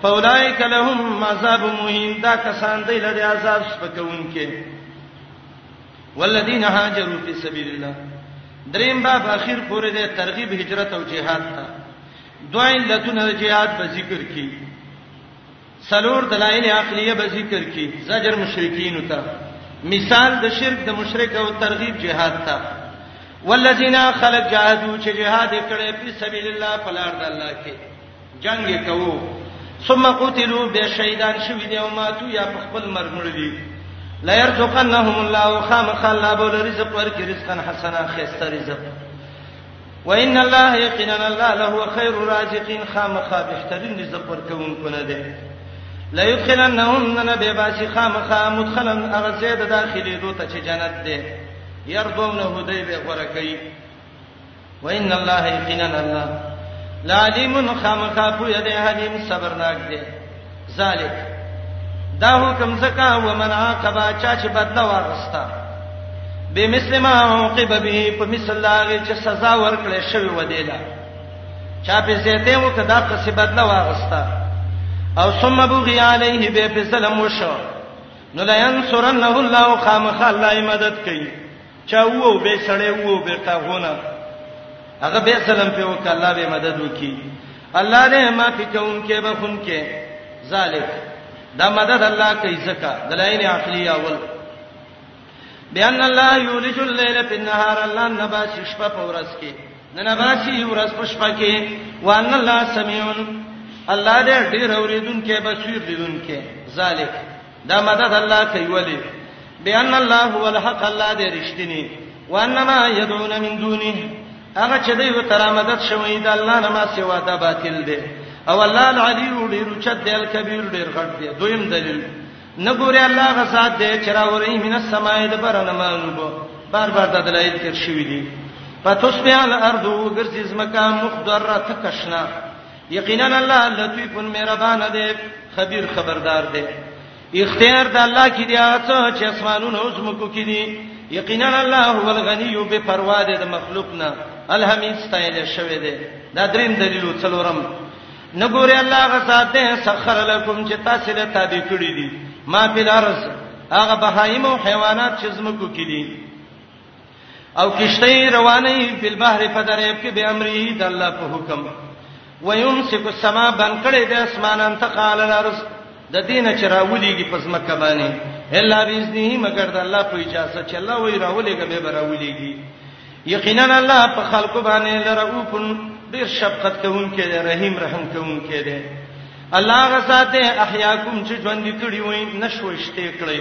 فاولائک لهم عذاب مهین دا کسان دی لري عذاب سپکونکي والذین هاجروا فی سبیل الله دریم باب اخیر پورې د ترغیب هجرت او جهاد ته دوه علتونه جهاد په ذکر کې څلور دلایل عقلیه به ذکر کی زجر مشرکین ته مثال د شرک د مشرک او ترغیب جهاد ته والذین خلق جهادو چې جهاد کړي په سبیل الله په لار د الله کې جنگ کوو ثم قتلوا بشهیدان شوی دی او ماتو یا په خپل مرګ دي لا يرزقنهم الله خامخ الله بول رزق ورکړي رزقا حسنا خيسته رزق وان الله یقینا الله له خیر الرازقین خامخا بهترین رزق ورکوونکو نه دی لا يدخلنهم نبي باسي خامخا مدخلا اغزيد داخلي دوته چې جنت دی يرضون هدي به ورکي وان الله يقينا الله لعليم خامخا پوی دی حلیم صبرناک دی ذالک دا حکم زکا و من عاقبا چا چې بدل واغستا به مسلمه عاقب به په مثل لاغه چې سزا ورکړې شوی و دیلا چا په زیته و کدا قصې بدل واغستا او ثم بغي عليه به په سلام وشو نو لا ينصرنه الله خامخ الله مدد کوي چا وو به سړی وو بیرته غونه هغه به سلام په وک الله به مدد وکي الله دې ما فکون کې به خون کې ذالک دا مدد الله کوي زکا دلایل عقلی اول بیان الله یولج الليل فی النهار الله نباس شپه په ورځ کې نه نباسي ورځ په شپه کې وان الله سميع الله دې ډیر اوریدونکو بصیر لیدونکو ذالک دا مدد الله کوي ولی بان الله هو الحق الله دې رښتینی وانما يدعون من دونه هغه چې دوی تر مدد شوی دا الله نه ما سوا دا باطل دی او الله العلی ډیر چت دی الکبیر ډیر غټ دی دویم دلیل نګوري الله غسات دی چې راوري من السماء د برنه مانوب بار بار د دلایل تر شوی دی فتصبح الارض وګرځي زمکه مخدره تکشنا یقینا الله لطیف مهربان دی خبير خبردار دی اختیار د الله کې دی هغه چې اسمانونو او زمکو کې دی یقینا الله هو الغنی به پروا دی د مخلوق نه الحمید ستایل شوی دی دا دریم دلیل څلورم نګوري الله غزاد دی سخر لكم چې تاسو له تابع کړی دي ما په لارز هغه بهایم او حیوانات چې زمکو کې دي او کشته روانه په البحر په دریاب کې به امره د الله په حکم ويمسك السما بن کړي د اسمان ان تقال الارض د دین چې راولېږي پس مکه باندې الا باذنه مگر د الله په اجازه چې الله وی راولېږي به راولېږي یقینا الله په خلکو باندې لرؤف ډیر شفقت کوونکی دی رحیم رحم کوونکی دی الله غساته احیاکم چې ژوند کړی وي نشوي شته کړی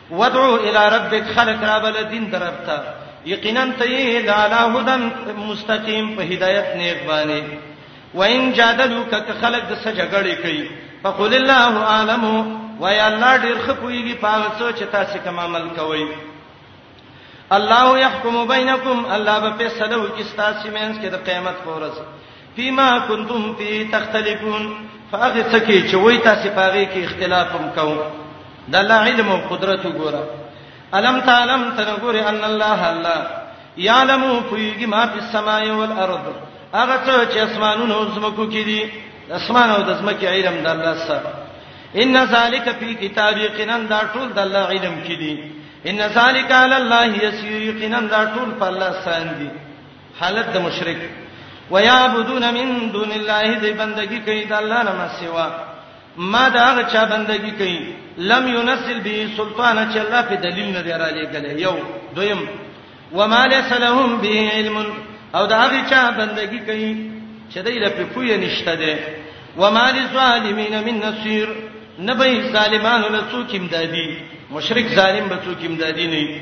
ودعو الى ربک خلق را بل دین درپتا یقینا ته لالا هدن مستقیم په هدایت نیک باندې وان جادلوک ک خلق د سجګړې کوي فقل الله عالم وای الله ډیر خپويږي پاغه څه چې تاسو کوم عمل کوئ الله يحكم بينكم الله به فیصله وکي تاسو مینس کې د قیامت پر ورځ فيما كنتم فيه تختلفون فاغه څه کې چې وای تاسو پاغه کې اختلاف هم کوو د الله علم او قدرت وګوره الم تعلم تنګوري ان الله الله يعلم فيږي ما في السماء والارض هغه څه چې اسمانونو او زمکو کې دي اسمان او د زمکې علم د الله سره ان ذالک فی کتاب یقینا دا ټول د الله علم کې دي ان ذالک علی الله یسیر یقینا دا ټول په الله سره دي حالت د مشرک ويعبدون من دون الله دی بندگی کوي د الله نه مسوا ما دا هغه چا بندگی کوي لم ينزل به سلطان چې الله په دلیل نه دی را لېګل یو دویم وما ليس لهم به علم او دا هغه چا بندگی کوي چې دای له پوهه نشته ده وما للظالمین من نصير نبي ظالمانو له څوک امدادي مشرک ظالم به څوک امدادي نه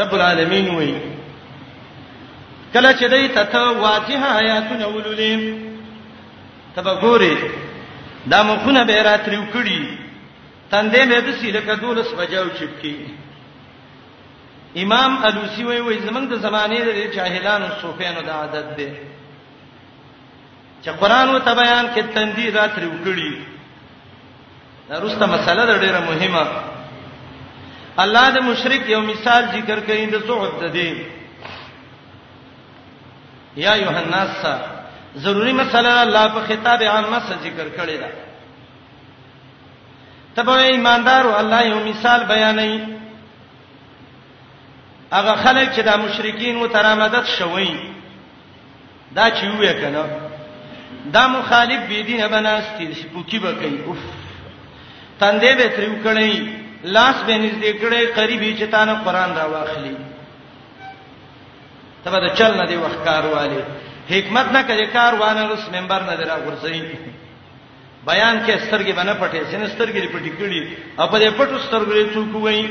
رب العالمین وی کله چې دای ته ته واضح آیاتونه ولولې تبه ګوري دا مخونه به راتریو کړي تندې مې د سیله کډولس بجاو چپکی امام الوسی وی وی زمنګ د زمانه د جاهلانو صوفیانو د عادت دی چې قران او تبيان کې تندي راتر وکړي دا روسته مسله ده ډیره مهمه الله د مشرک یو مثال ذکر کوي د زهد د دې یا یوهناس ضروری مسله الله په خطاب عامه سره ذکر کړی دا تبو ایماندارو الله یو مثال بیانوي هغه خلک چې د مشرکین و ترامدت شوي دا چې وې کنه دا مخالف بی دینه بناستی سپوکی به کوي اوف تندې به تریو کړی لاس به نږدې کړی قریبي چې تانه قران را واخلي تبه دا چل نه دی وخت کار والی حکمت نه کړي کار وانه رس منبر نه درا غورځي بیان کې سترګې باندې پټې سین سترګې دې پټې کړي او په دې پټو سترګو یې څوک وایي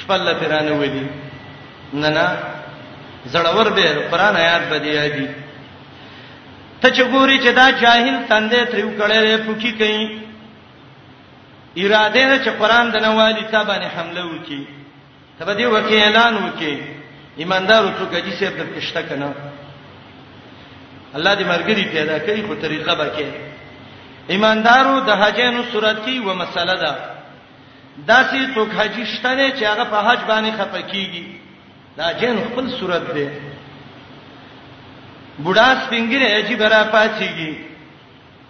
شپل پیرانه وایي نه نه زړور به قرآن آیات به دی دی ته چې ګوري چې دا جاهل تندې تریو کړي ری پوکي کوي اراده نه چې قرآن د نوالي ته باندې حمله وکي ته به دې وکه اعلان وکي ایماندارو څوک دې سیب در کښته کنه الله دې مرګري پیدا کوي خو طریقه به کې ایماندارو د حجانو صورت کې و مسله ده داسې څوک حجی شته نه چې هغه په حج باندې خپکیږي دا جن خپل صورت دی بوډا سپینګره عجیب را پاتېږي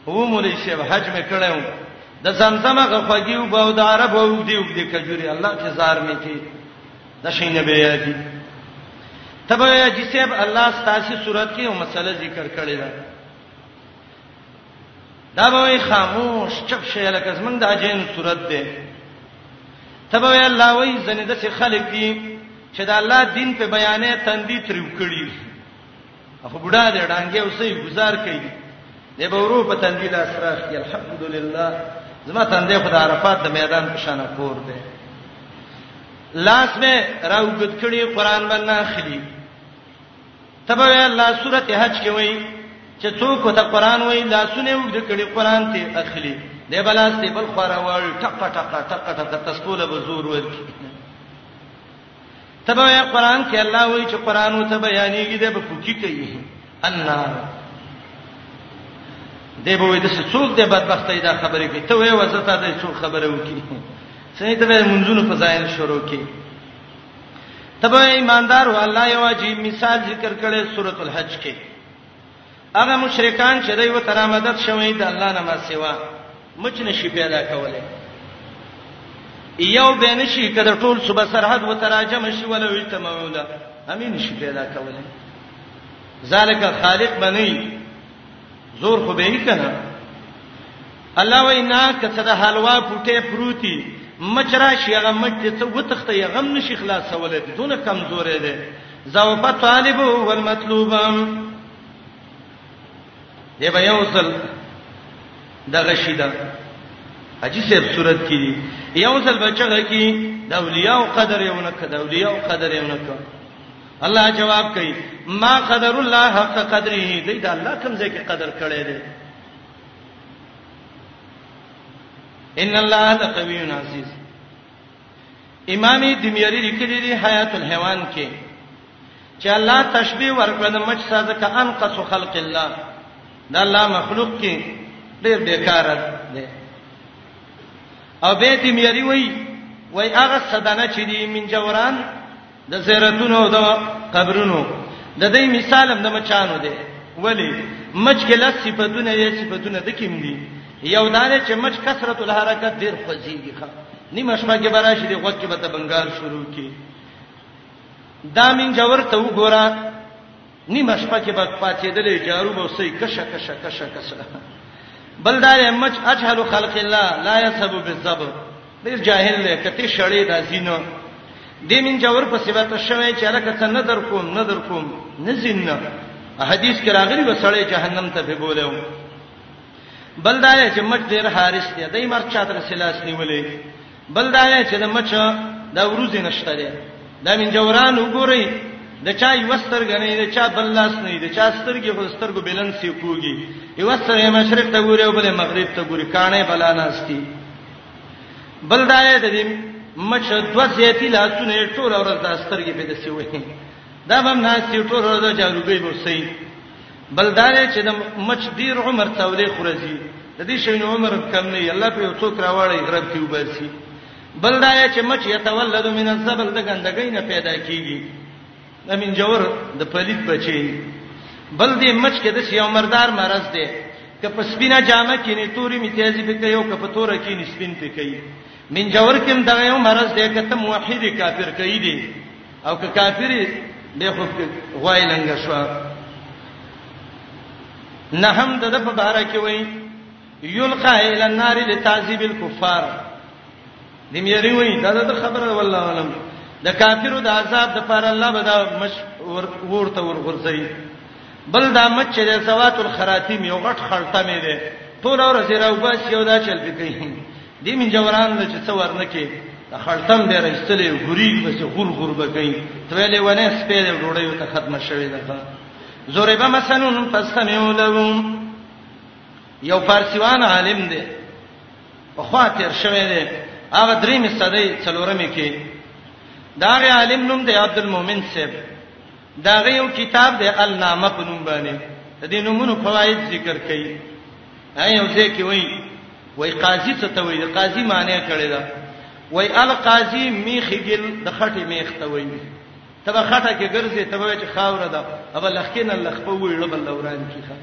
هو مولوی صاحب حج مې کړو د زمزم غفګي او باو د عرب او دی او د کجوري الله جزار مې کی د شینه به یادي تبه یادي صاحب الله ستاسو صورت کې یو مسله ذکر کړی ده دا به خاموش چپ شې لکه زمنګ د اجین صورت ده تبه الله وای زنه د خلک دي چې د الله دین په بیانې تندې تریو کړی خو بډا دې ډانګې اوسې گزار کوي دې به ورو په تندې لاس راخي الحمدلله زما تندې خدای عرفات د میدان په شان کور دی لاس مې راوګد کړي قران باندې اخلي تبه الله سورته حج کې وایي چې څوک ته قران وایي لاسونه وګد کړي قران ته اخلي دې بلاس دې بل خورا وړ ټق ټق ټق ټق تسکول به زور ورکی تبه یا قران کې الله وایي چې قران او ته بیانېږي د بفوکی کوي النار دی به وې د څوک د بدبختۍ دا خبرې کوي ته وې وزتا د څوک خبره وکي سنې ته به منځونو په ځای شروع کی تبه ایماندار الله یو عجیب مثال ذکر کړي سورۃ الحج کې هغه مشرکان چې دوی وته را مدد شوی د الله نه ما سیوا مچ نشي پیدا کولای یو به نشي کده ټول صبح سرحد وته راجم شي ولا وي تموله امین نشي پیدا کولای ذالک خالق بنئ زور خو به یې کنه الله وینا کڅه د حلوا پټه پروتي مچرا شي هغه مچ ته څو تخته یې غم نشي خلاصولې دونه کمزورې ده زوفه طالب والمطلوبم دی به یو ځل دغه شي ده حاجی صاحب صورت کې دي یو ځل بچغه کې د اولیاء او قدر یو نه کړه د اولیاء او قدر یو نه کړه الله جواب کوي ما قدر الله حق قدره دی دا الله کوم ځای کې قدر کړی دی ان الله لقوی عزیز امام دمیری لیکلی دی حیات الحیوان کې چې الله تشبیه ورکړه د مچ ساده ک ان قص خلق الله دا الله مخلوق کې ډېر بیکار دی او به دمیری وای وای هغه سدانه چې دی من جوران د زیارتونو او د قبرونو د دې مثال هم د مچانو دی ولی مچ کې لس صفاتونه یې صفاتونه د کیم دي یو دانه چې مچ کثرت الحرکت ډیر خوځيږي ښه نیمه شپه کې براشي د وخت کې به ته بنگار شروع کی دا من جوور ته وګوره نیمه شپه کې بد پاتېدلې جارو به سي کشه کشه کشه کشه بل دا مچ اجهل خلق الله لا يسب بالذب ډیر جاهل دی کته شړې دا زینو د من جوور په صفات شوی چې لکه څه نظر کوم نظر کوم نزین نه حدیث کې راغلی وسړې جهنم ته به بولیو بل دا چې مچ ډیر حارس دی دای مرچا تر سلاس نیولې بل دا چې د مچ د ورځې نشته دی دا من جوران وګورئ د چا یو سترګ نه د چا بل لاس نه د چا سترګې خو سترګو بیلنس یې کوږي یو سره مشرق ته ګوري او بل مغرب ته ګوري کانه بلا ناشتي بل دا یې د دې مچ دوه زیاتی لاسونه ټول ورځ د سترګې په دسي وې دا به ناشتي ټول ورځ جاروګي بوسي بل دا چې د مچ ډیر عمر تولې خورځي د دې شین عمر کم نه الله په یو څوک راوړی غرب کې وباسي بل دا چې مچ یتولد من الزبل د ګندګۍ نه پیدا کیږي امین جوور د پلیت بچي بل دې مچ کې د یو مردار مرز دی که په سپینه جامه کې نه توري می تیزی به کوي او که په تور کې نه سپین پې کوي من جوور کې دغه یو مرز دی که ته موحد کافر کوي دی او که کافری به خو غوای لنګ شو نه هم د په بار کې وای یلقا ال النار لتعذيب الكفار دې مې ری وای دا د خبره والله علم د کافرو د عذاب د پر الله به دا مش ورته ورغورځي بل دا مچ چې سوات الخراتیم یو غټ خلطه مې ده ټول ورځ راو بس یو دا چل پکې دې من جوران له چې څو ورنه کې د خړتم به راستلې ګوري بس غور غور به کوي ترلې ونه سپېره ډوړې ته ختم شوي ده زوربه مثلا فسمعوا لهم یو فارسیوان عالم دی په خوا تیر شوی دی هغه درې می صدې څلورمې کې دا غي عالم نوم دی عبد المؤمن صاحب دا غي یو کتاب دی النامه په نوم باندې د دې نمونه فواید ذکر کړي هاي یو ځکه وایي وای قاضی څه ته وای قاضی معنی کړی دا وای القاضی میخګل د خټه میخ ته وای تبه خټه کې ګرځي تبه چې خاور ده ابل لخکین الله خپل ویړ بل لوران کیخه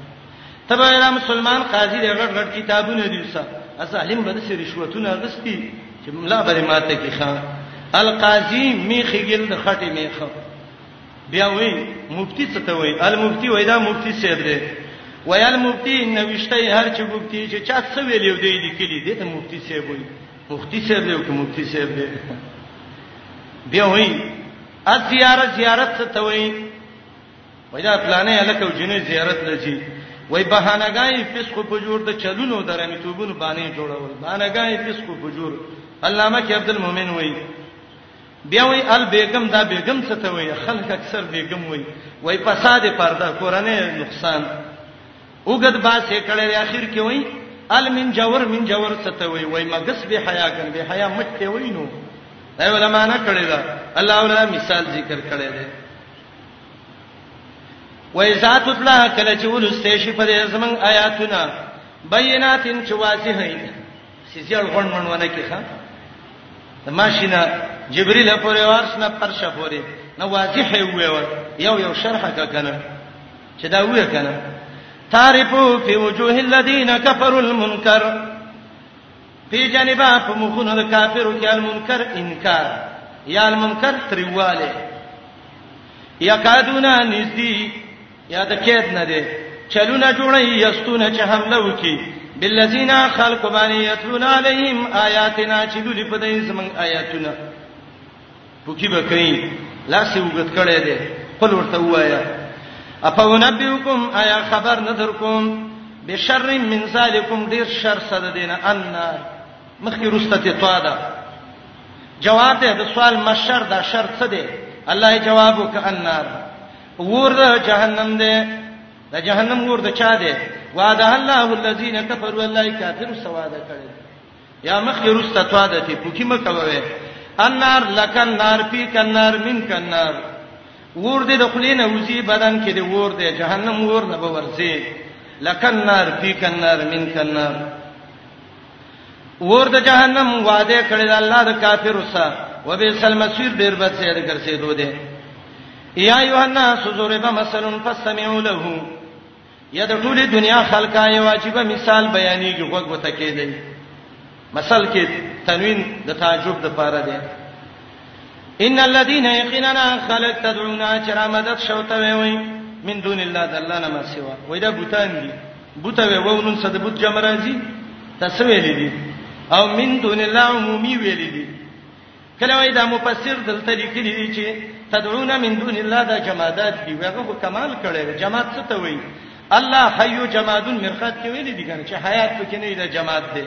تبه را مسلمان قاضی د غټ غټ کتابونه دی وسه اسالم بده سي رشوتونه غستی چې ملا بری ماته کیخه القاضی میخګل د خټه میخه بیا وی مفتی څه ته وی المفتی وای دا مفتی صاحب دی وای المفتی نوښته هر چې مفتی چې چا څه ویل یو دی لیکلی دی ته مفتی صاحب وی مفتی صاحب دی او که مفتی صاحب دی بیا وی از زیارت زیارت څه ته وی وای دا پلانې الکه او جنې زیارت لږی وای بهانګای فسخ په جوړ د چلونو درمې توبونو باندې جوړول بهانګای فسخ په جوړ علامه کې عبد المؤمن وای بیا وای ال بیگم دا بیگم څه ته وای خلک اکثر بیگم وای وای فساد پرده کورنۍ نقصان وګد باسه کړي اخر کې وای ال من جور من جور څه ته وای وای مګس به حیا کن به حیا مټه وای نو دا علماء نه کړي دا الله ولا مثال ذکر کړي دی وای ذات تطلع کله چې ولسته شي په دې زمنګ آیاتونه بیناتین چې واضح هي سیزیړ غون من ونه کې ښا د ماشینا جبرئیل پورې ورسنه پرشه پورې نو واضح وي یو یو شرح کا کنه چې دا وې کنه تعرفو فی وجوه الذین کفروا المنکر پی جانبا په مخونو د کافرو کې المنکر انکار یا المنکر تریواله یکادونا نزدی یا د کېد نه دی چلونه جوړي یستونه چې حمله وکي بالذین خلق باندې یتلون علیهم آیاتنا چې دوی په دې زمنګ آیاتونه پوکي بکري لاس یې وګت کړي دي خپل ورته وایا افونبئکم آیا خبر نظر کوم بشر من ذالکم ډیر شر صد دینه ان مخکې رسته ته ده جواب ده د سوال مشر دا شر څه ده الله جواب وک النار ور د جهنم دی د جهنم ور د چا دی وعده الله الذين كفروا الله کافر سواده کړي یا مخ رسته تواده ته پوکي مکوي النار لکن نار پی کنار من کنار ور دې د خلینه وزي بدن کې دې ور دې جهنم ور نه به ورځي لکن نار پی کنار من کنار ور د جهنم وعده کړی د الله د کافر وسه وبئس المصير ډیر بد سیر ګرځېدو دي یا یوحنا سوزوربه مثلا فسمعوا له یا د ټولې دنیا خلکا یو عجیب مثال بیانېږي غوږ وته کېدی مثال کې تنوین د تعجب د پاره دی ان الذين يقيننا خلق تدعونا چر مدد شوته وي وي من دون الله دلنا ما سوا وای دا بوتان دي بوته وي وونن صد بوت جمع راځي تاسو ویلې دي او من دون الله عمومي ویلې دي کله وای دا مفسر دلته لیکلي دي چې تدعونا من دون الله دا جمادات دي هغه په کمال کړي جماد څه ته وي الله حي جمادون مرقات کې ویلې دي کنه چې حیات پکې نه دی جماد دی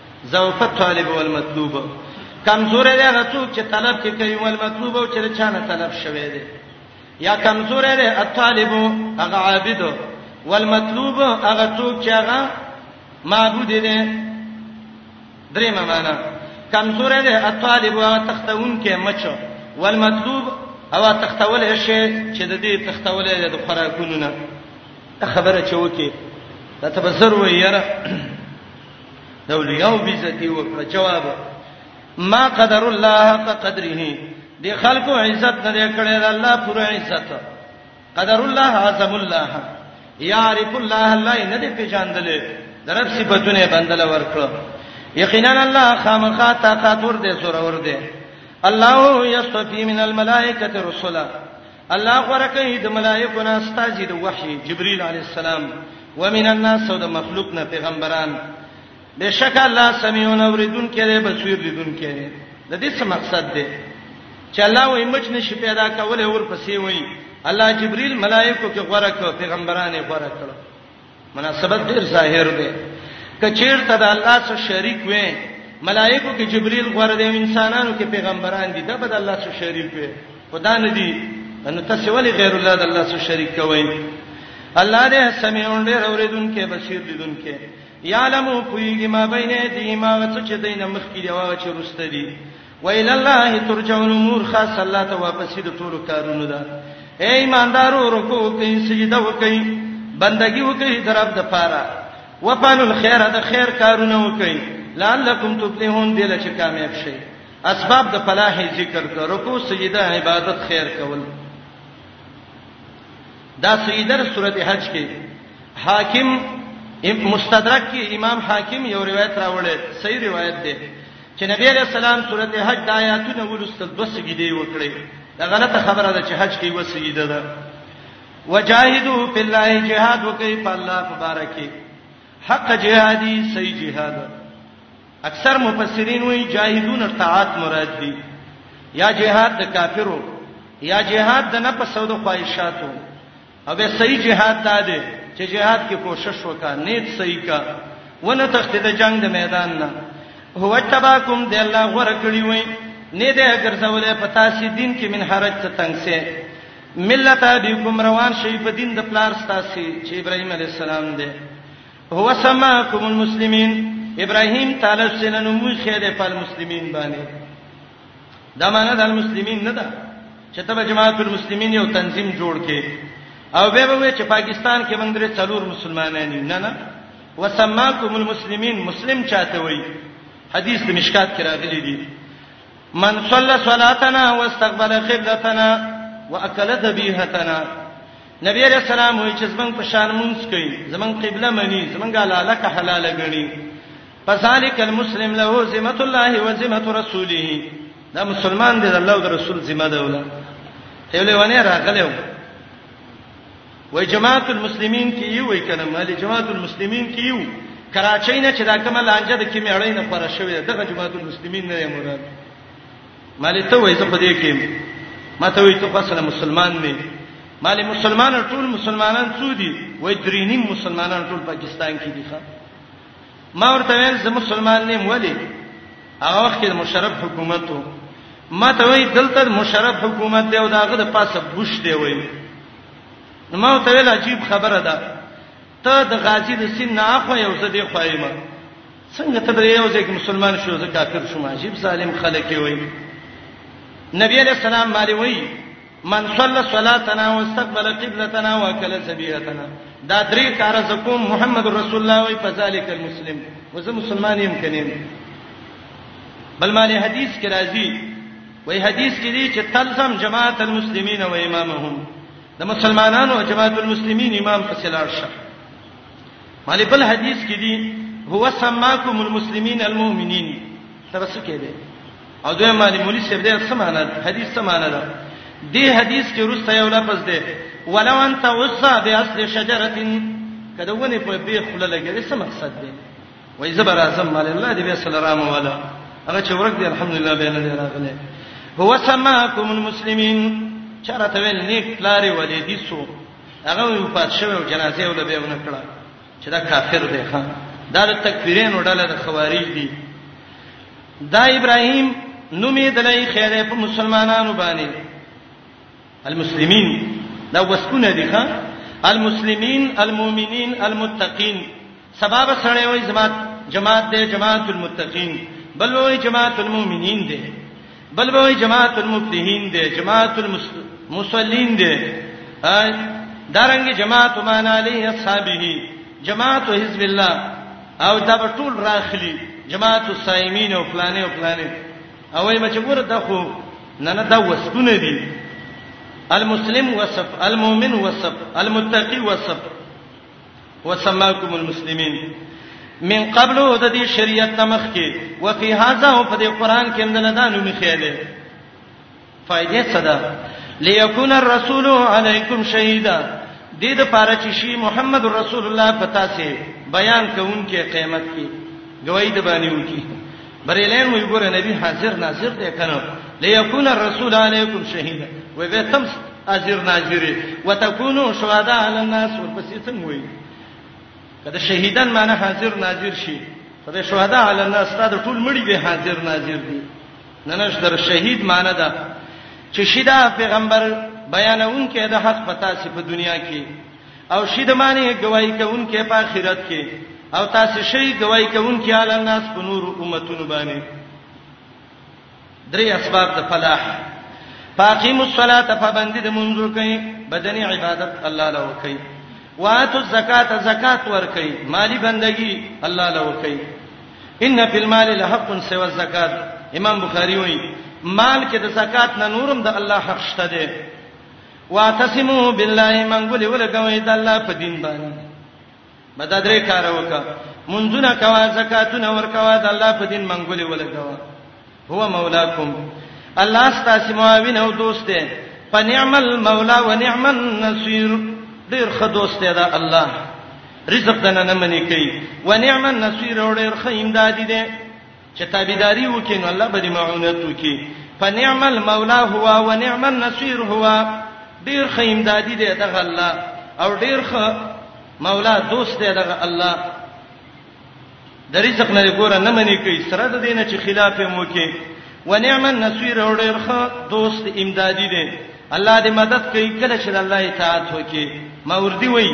ضعف الطالب والمطلوب کمزور دی هغه څوک چې طلب کې کوي ول مطلوب او چې چانه طلب شوی دی یا کمزور دی الطالب هغه عابد ول مطلوب هغه څوک چې هغه معبود دی درې معنا کمزور دی الطالب هغه تختون کې مچو ول مطلوب او تختول شي چې د دې تختول د خوراکونو نه خبره چوکي دا تبصر وایره دا اولیاء بیزتی وکړه جواب ما قدر الله حق قدره دی خلکو عزت نه کړی دا الله پوره عزت قدر الله اعظم الله یعرف الله الله نه دی پیژاندل درب صفاتونه بندل ورکړو یقینا الله خامخا طاقت ور دې سور ور دې الله یستفی من الملائکه رسلا الله غره کوي د ملائکو نه استاد د وحي جبريل عليه السلام ومن الناس او د مخلوق نه پیغمبران بشک الله سميون اوریدون کړي بصیر لیدون کړي د دې څه مقصد دی چې الله وې مچ نشي پیدا کولای ور پسې وې الله جبريل ملائکو کې غره کړ پیغمبرانه غره کړ مناسبت ډیر ظاهر دی کچیر ته د الله سره شریک وې ملائکو کې جبرئیل غوړه دی انسانانو کې پیغمبران دي دا به د الله سره شریک وې خدا نه دي نو تاسو ولې غیر الله د الله سره شریک کوئ الله دې سميون ډېر اوریدونکو بصیر لیدونکو یعلم فیګ ما بین ایدی ما څه چې دینه مخکې دی واغ چې رسته دی ویل الله ترجع الامور خاص الله ته واپسی د ټولو کارونو ده اے ایماندارو رکوع کوي سجده وکي بندگی وکي درب د پاره وفعلوا الخير د خیر کارونه وکي لعلکم تفلحون دل چې کامیاب شي اسباب د فلاح ذکر کړه رکوع سجده عبادت خیر کول دا سیدر سورته حج کې حاکم مستدرک کې امام حاکم یو روایت راوړی صحیح روایت دی چې نبی علیہ السلام سورته حج د آیاتونو ولستل دوه سجدي وکړي دا غلطه خبره ده چې حج کې و سجده ده وجاهدوا فی الله جهاد وکي په الله مبارکي حق جهادي صحیح جهاد اکثر مفسرین وایي جاهدون طاعات مراد دي یا جهاد د کافرو یا جهاد د نفس او د خواهشاتو او به صحیح جهاد دا دی چې جهاد کې کوشش وکا نیت صحیح کا ونه تخته د جنگ د میدان نه هو تباکم د الله غره کړی وای نه دې اگر سوالې پتا سي دین کې من حرج ته تنگ سي ملت ابيکم روان شي په دین د پلار ستاسي چې ابراهيم عليه السلام دی هو سماکم المسلمین ابراهيم تعالی سره نو موږ خیر په المسلمین باندې دا معنا د مسلمانین نه ده چې تبه جماعت المسلمین یو تنظیم جوړ کې او به به چې پاکستان کې موږ درې څلور مسلمانان یو نه نه وسماکم المسلمین مسلم چاته وای حدیث د مشکات کې راغلی دی من صلى صلاتنا واستقبل قبلتنا واكل ذبيحتنا نبی علیہ السلام وی چې زمنګ په شان مونږ کوي زمنګ قبله مني زمنګ لاله که حلاله غني فذلک المسلم له ذمه الله و ذمه رسوله دا مسلمان دی الله او رسول ذمہ ده ولا یو لیوانه راغلی و وای جماعت المسلمین کې یو وای کنه مالي جماعت المسلمین کې یو کراچۍ نه چې دا کومه لانجه د کې میړې نه پر شوې دغه جماعت المسلمین نه مراد مالي ته وای زه په دې کې ما ته وای ته فاصله مسلمان نه مالي مسلمان ټول مسلمانان څو دي وای درینی مسلمانان ټول پاکستان کې دي ښا ما ورته ویل زه مسلمان نیم ولی هغه وخت کې مشرف حکومت وو ما ته وی دلته مشرف حکومت دی او داغه د پاسه بوش دی وی نو ما ته ویل عجیب خبره ده ته د غازی د سین نه اخو یو څه دی خوایمه څنګه ته به یو ځکه مسلمان شو ځکه کافر شوم عجیب ظالم خلک وی نبی علیہ السلام مالی وی من صلى صلاتنا واستقبل قبلتنا واكل ذبيحتنا دا درې کار زکوم محمد رسول الله وي فذلك المسلم وزه مسلمان يم کنیم بل معنی حدیث کې راځي وای حدیث کې دی چې تلزم جماعت المسلمین و امامهم د مسلمانانو جماعت المسلمین امام پسې لاړ شه مالې بل حدیث کې دی هو سماکم المسلمین المؤمنین ترسو کې دی او دوی باندې مولوی صاحب دې سمانه حدیث سمانه ده دې حدیث کې روسته یو لفظ ده ولو انت عصا باصل شجره کده ونه په به خله لګې څه مقصد ده وای زبر اعظم مال الله دې به صلی رحم ولا هغه چې ورک دي الحمدلله به نه راغله هو سماکم المسلمین چرته ویل نیک لاري ولې دي سو هغه وفات شوه او جنازه ولې به ونه کړه چې دا کافر دی ښا دا د تکفیرینو ډله د خوارج دي دا ابراهیم نومې دلای خیره په مسلمانانو باندې المسلمین دا وسونه دي ښا المسلمین المؤمنین المتقین سبب سره وي جماعت جماعت دې جماعت المتقین بل وي جماعت المؤمنین دې بل به جماعت المفلحین دی جماعت المصلین دی دارنګ جماعت مان علی اصحابہ جماعت حزب الله او دا ټول راخلی جماعت الصائمین او فلانه او فلانه او ای مجبور ده خو نه نه دا وسونه دي المسلم وصف المؤمن وصف المتقي وصف وسماکم المسلمین من قبل د دې شریعت نمخ کې وفي هاذا او په دې قران کې هم نه دانو مخېله فائدې صدا ليكون الرسول عليكم شهيدا دې د پاره چې شي محمد رسول الله پتا سي بیان کوونکې قیامت کې گواہی د باندې وکي بریلین وی ګوره نبی حاضر ناظر دی کنه ليكون الرسول عليكم شهيدا وی به تم حاضر ناظر وتكونوا شهداء على الناس ورپسې څنګه وی کله شهیدان معنی حاضر ناظر شي خدای شهدا علی الناس ته ټول مړي به حاضر ناظر دي ننش در شهید معنی ده چې شیدا پیغمبر بیانون کې د حق پتا سي په دنیا کې او شي د معنی گواہی کوونکې په آخرت کې او تاسو شي گواہی کوونکې علی الناس په نور امتونو باندې درې اسباب د فلاح فاقیم الصلاۃ فبند د منځو کوي بدني عبادت الله له کوي واتو الزکات زکات ور کوي مالی بندگی الله له کوي ان فی المال لحق سوى الزکات امام بخاری وایي مال کې د زکات نه نورم د الله حق شته دی واعتصموا بالله منګولې ولګوي د الله په دین باندې بد درې کار وکړه منځونه کوا زکاتونه ورکوا د الله په دین منګولې ولګوا هو مولاکم الله ستاسو معاون او دوست دی فنعم المولى ونعم النصير ډیر ښه دوست دی دا الله رزق دنه نه منی کوي ونعم النصير ډیر ښه امدادي دی چې تابعداري وکړي نو الله به دې معونت وکړي فنعم المولى هو ونعم النصير هو ډیر ښه امدادي دی دغه الله او ډیر ښه مولا دوست دی دغه الله د رزق نه ګوره نه منې کوي سره د دینه چې خلاف یې مو کې ونعم النصير او ډیر ښه دوست امدادي دی الله دې مدد کوي کله چې الله اطاعت وکړي ماوردی وایي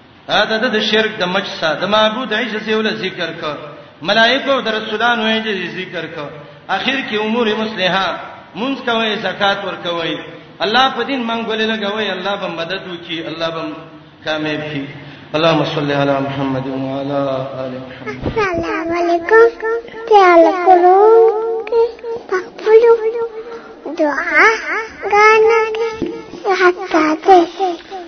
دا د شرک د مچ سره د معبود عجز یو ذکر ک ملائکه او رسولانو عجز ذکر ک اخر کې امور مصلحه مونږ کوي زکات ور کوي الله په دین منګولې لګوي الله به مدد وکي الله به کامیاب شي اللهم صل على محمد وعلى ال محمد السلام عليكم تعال قلوب تقبلوا دعاء غانك حتى تسلم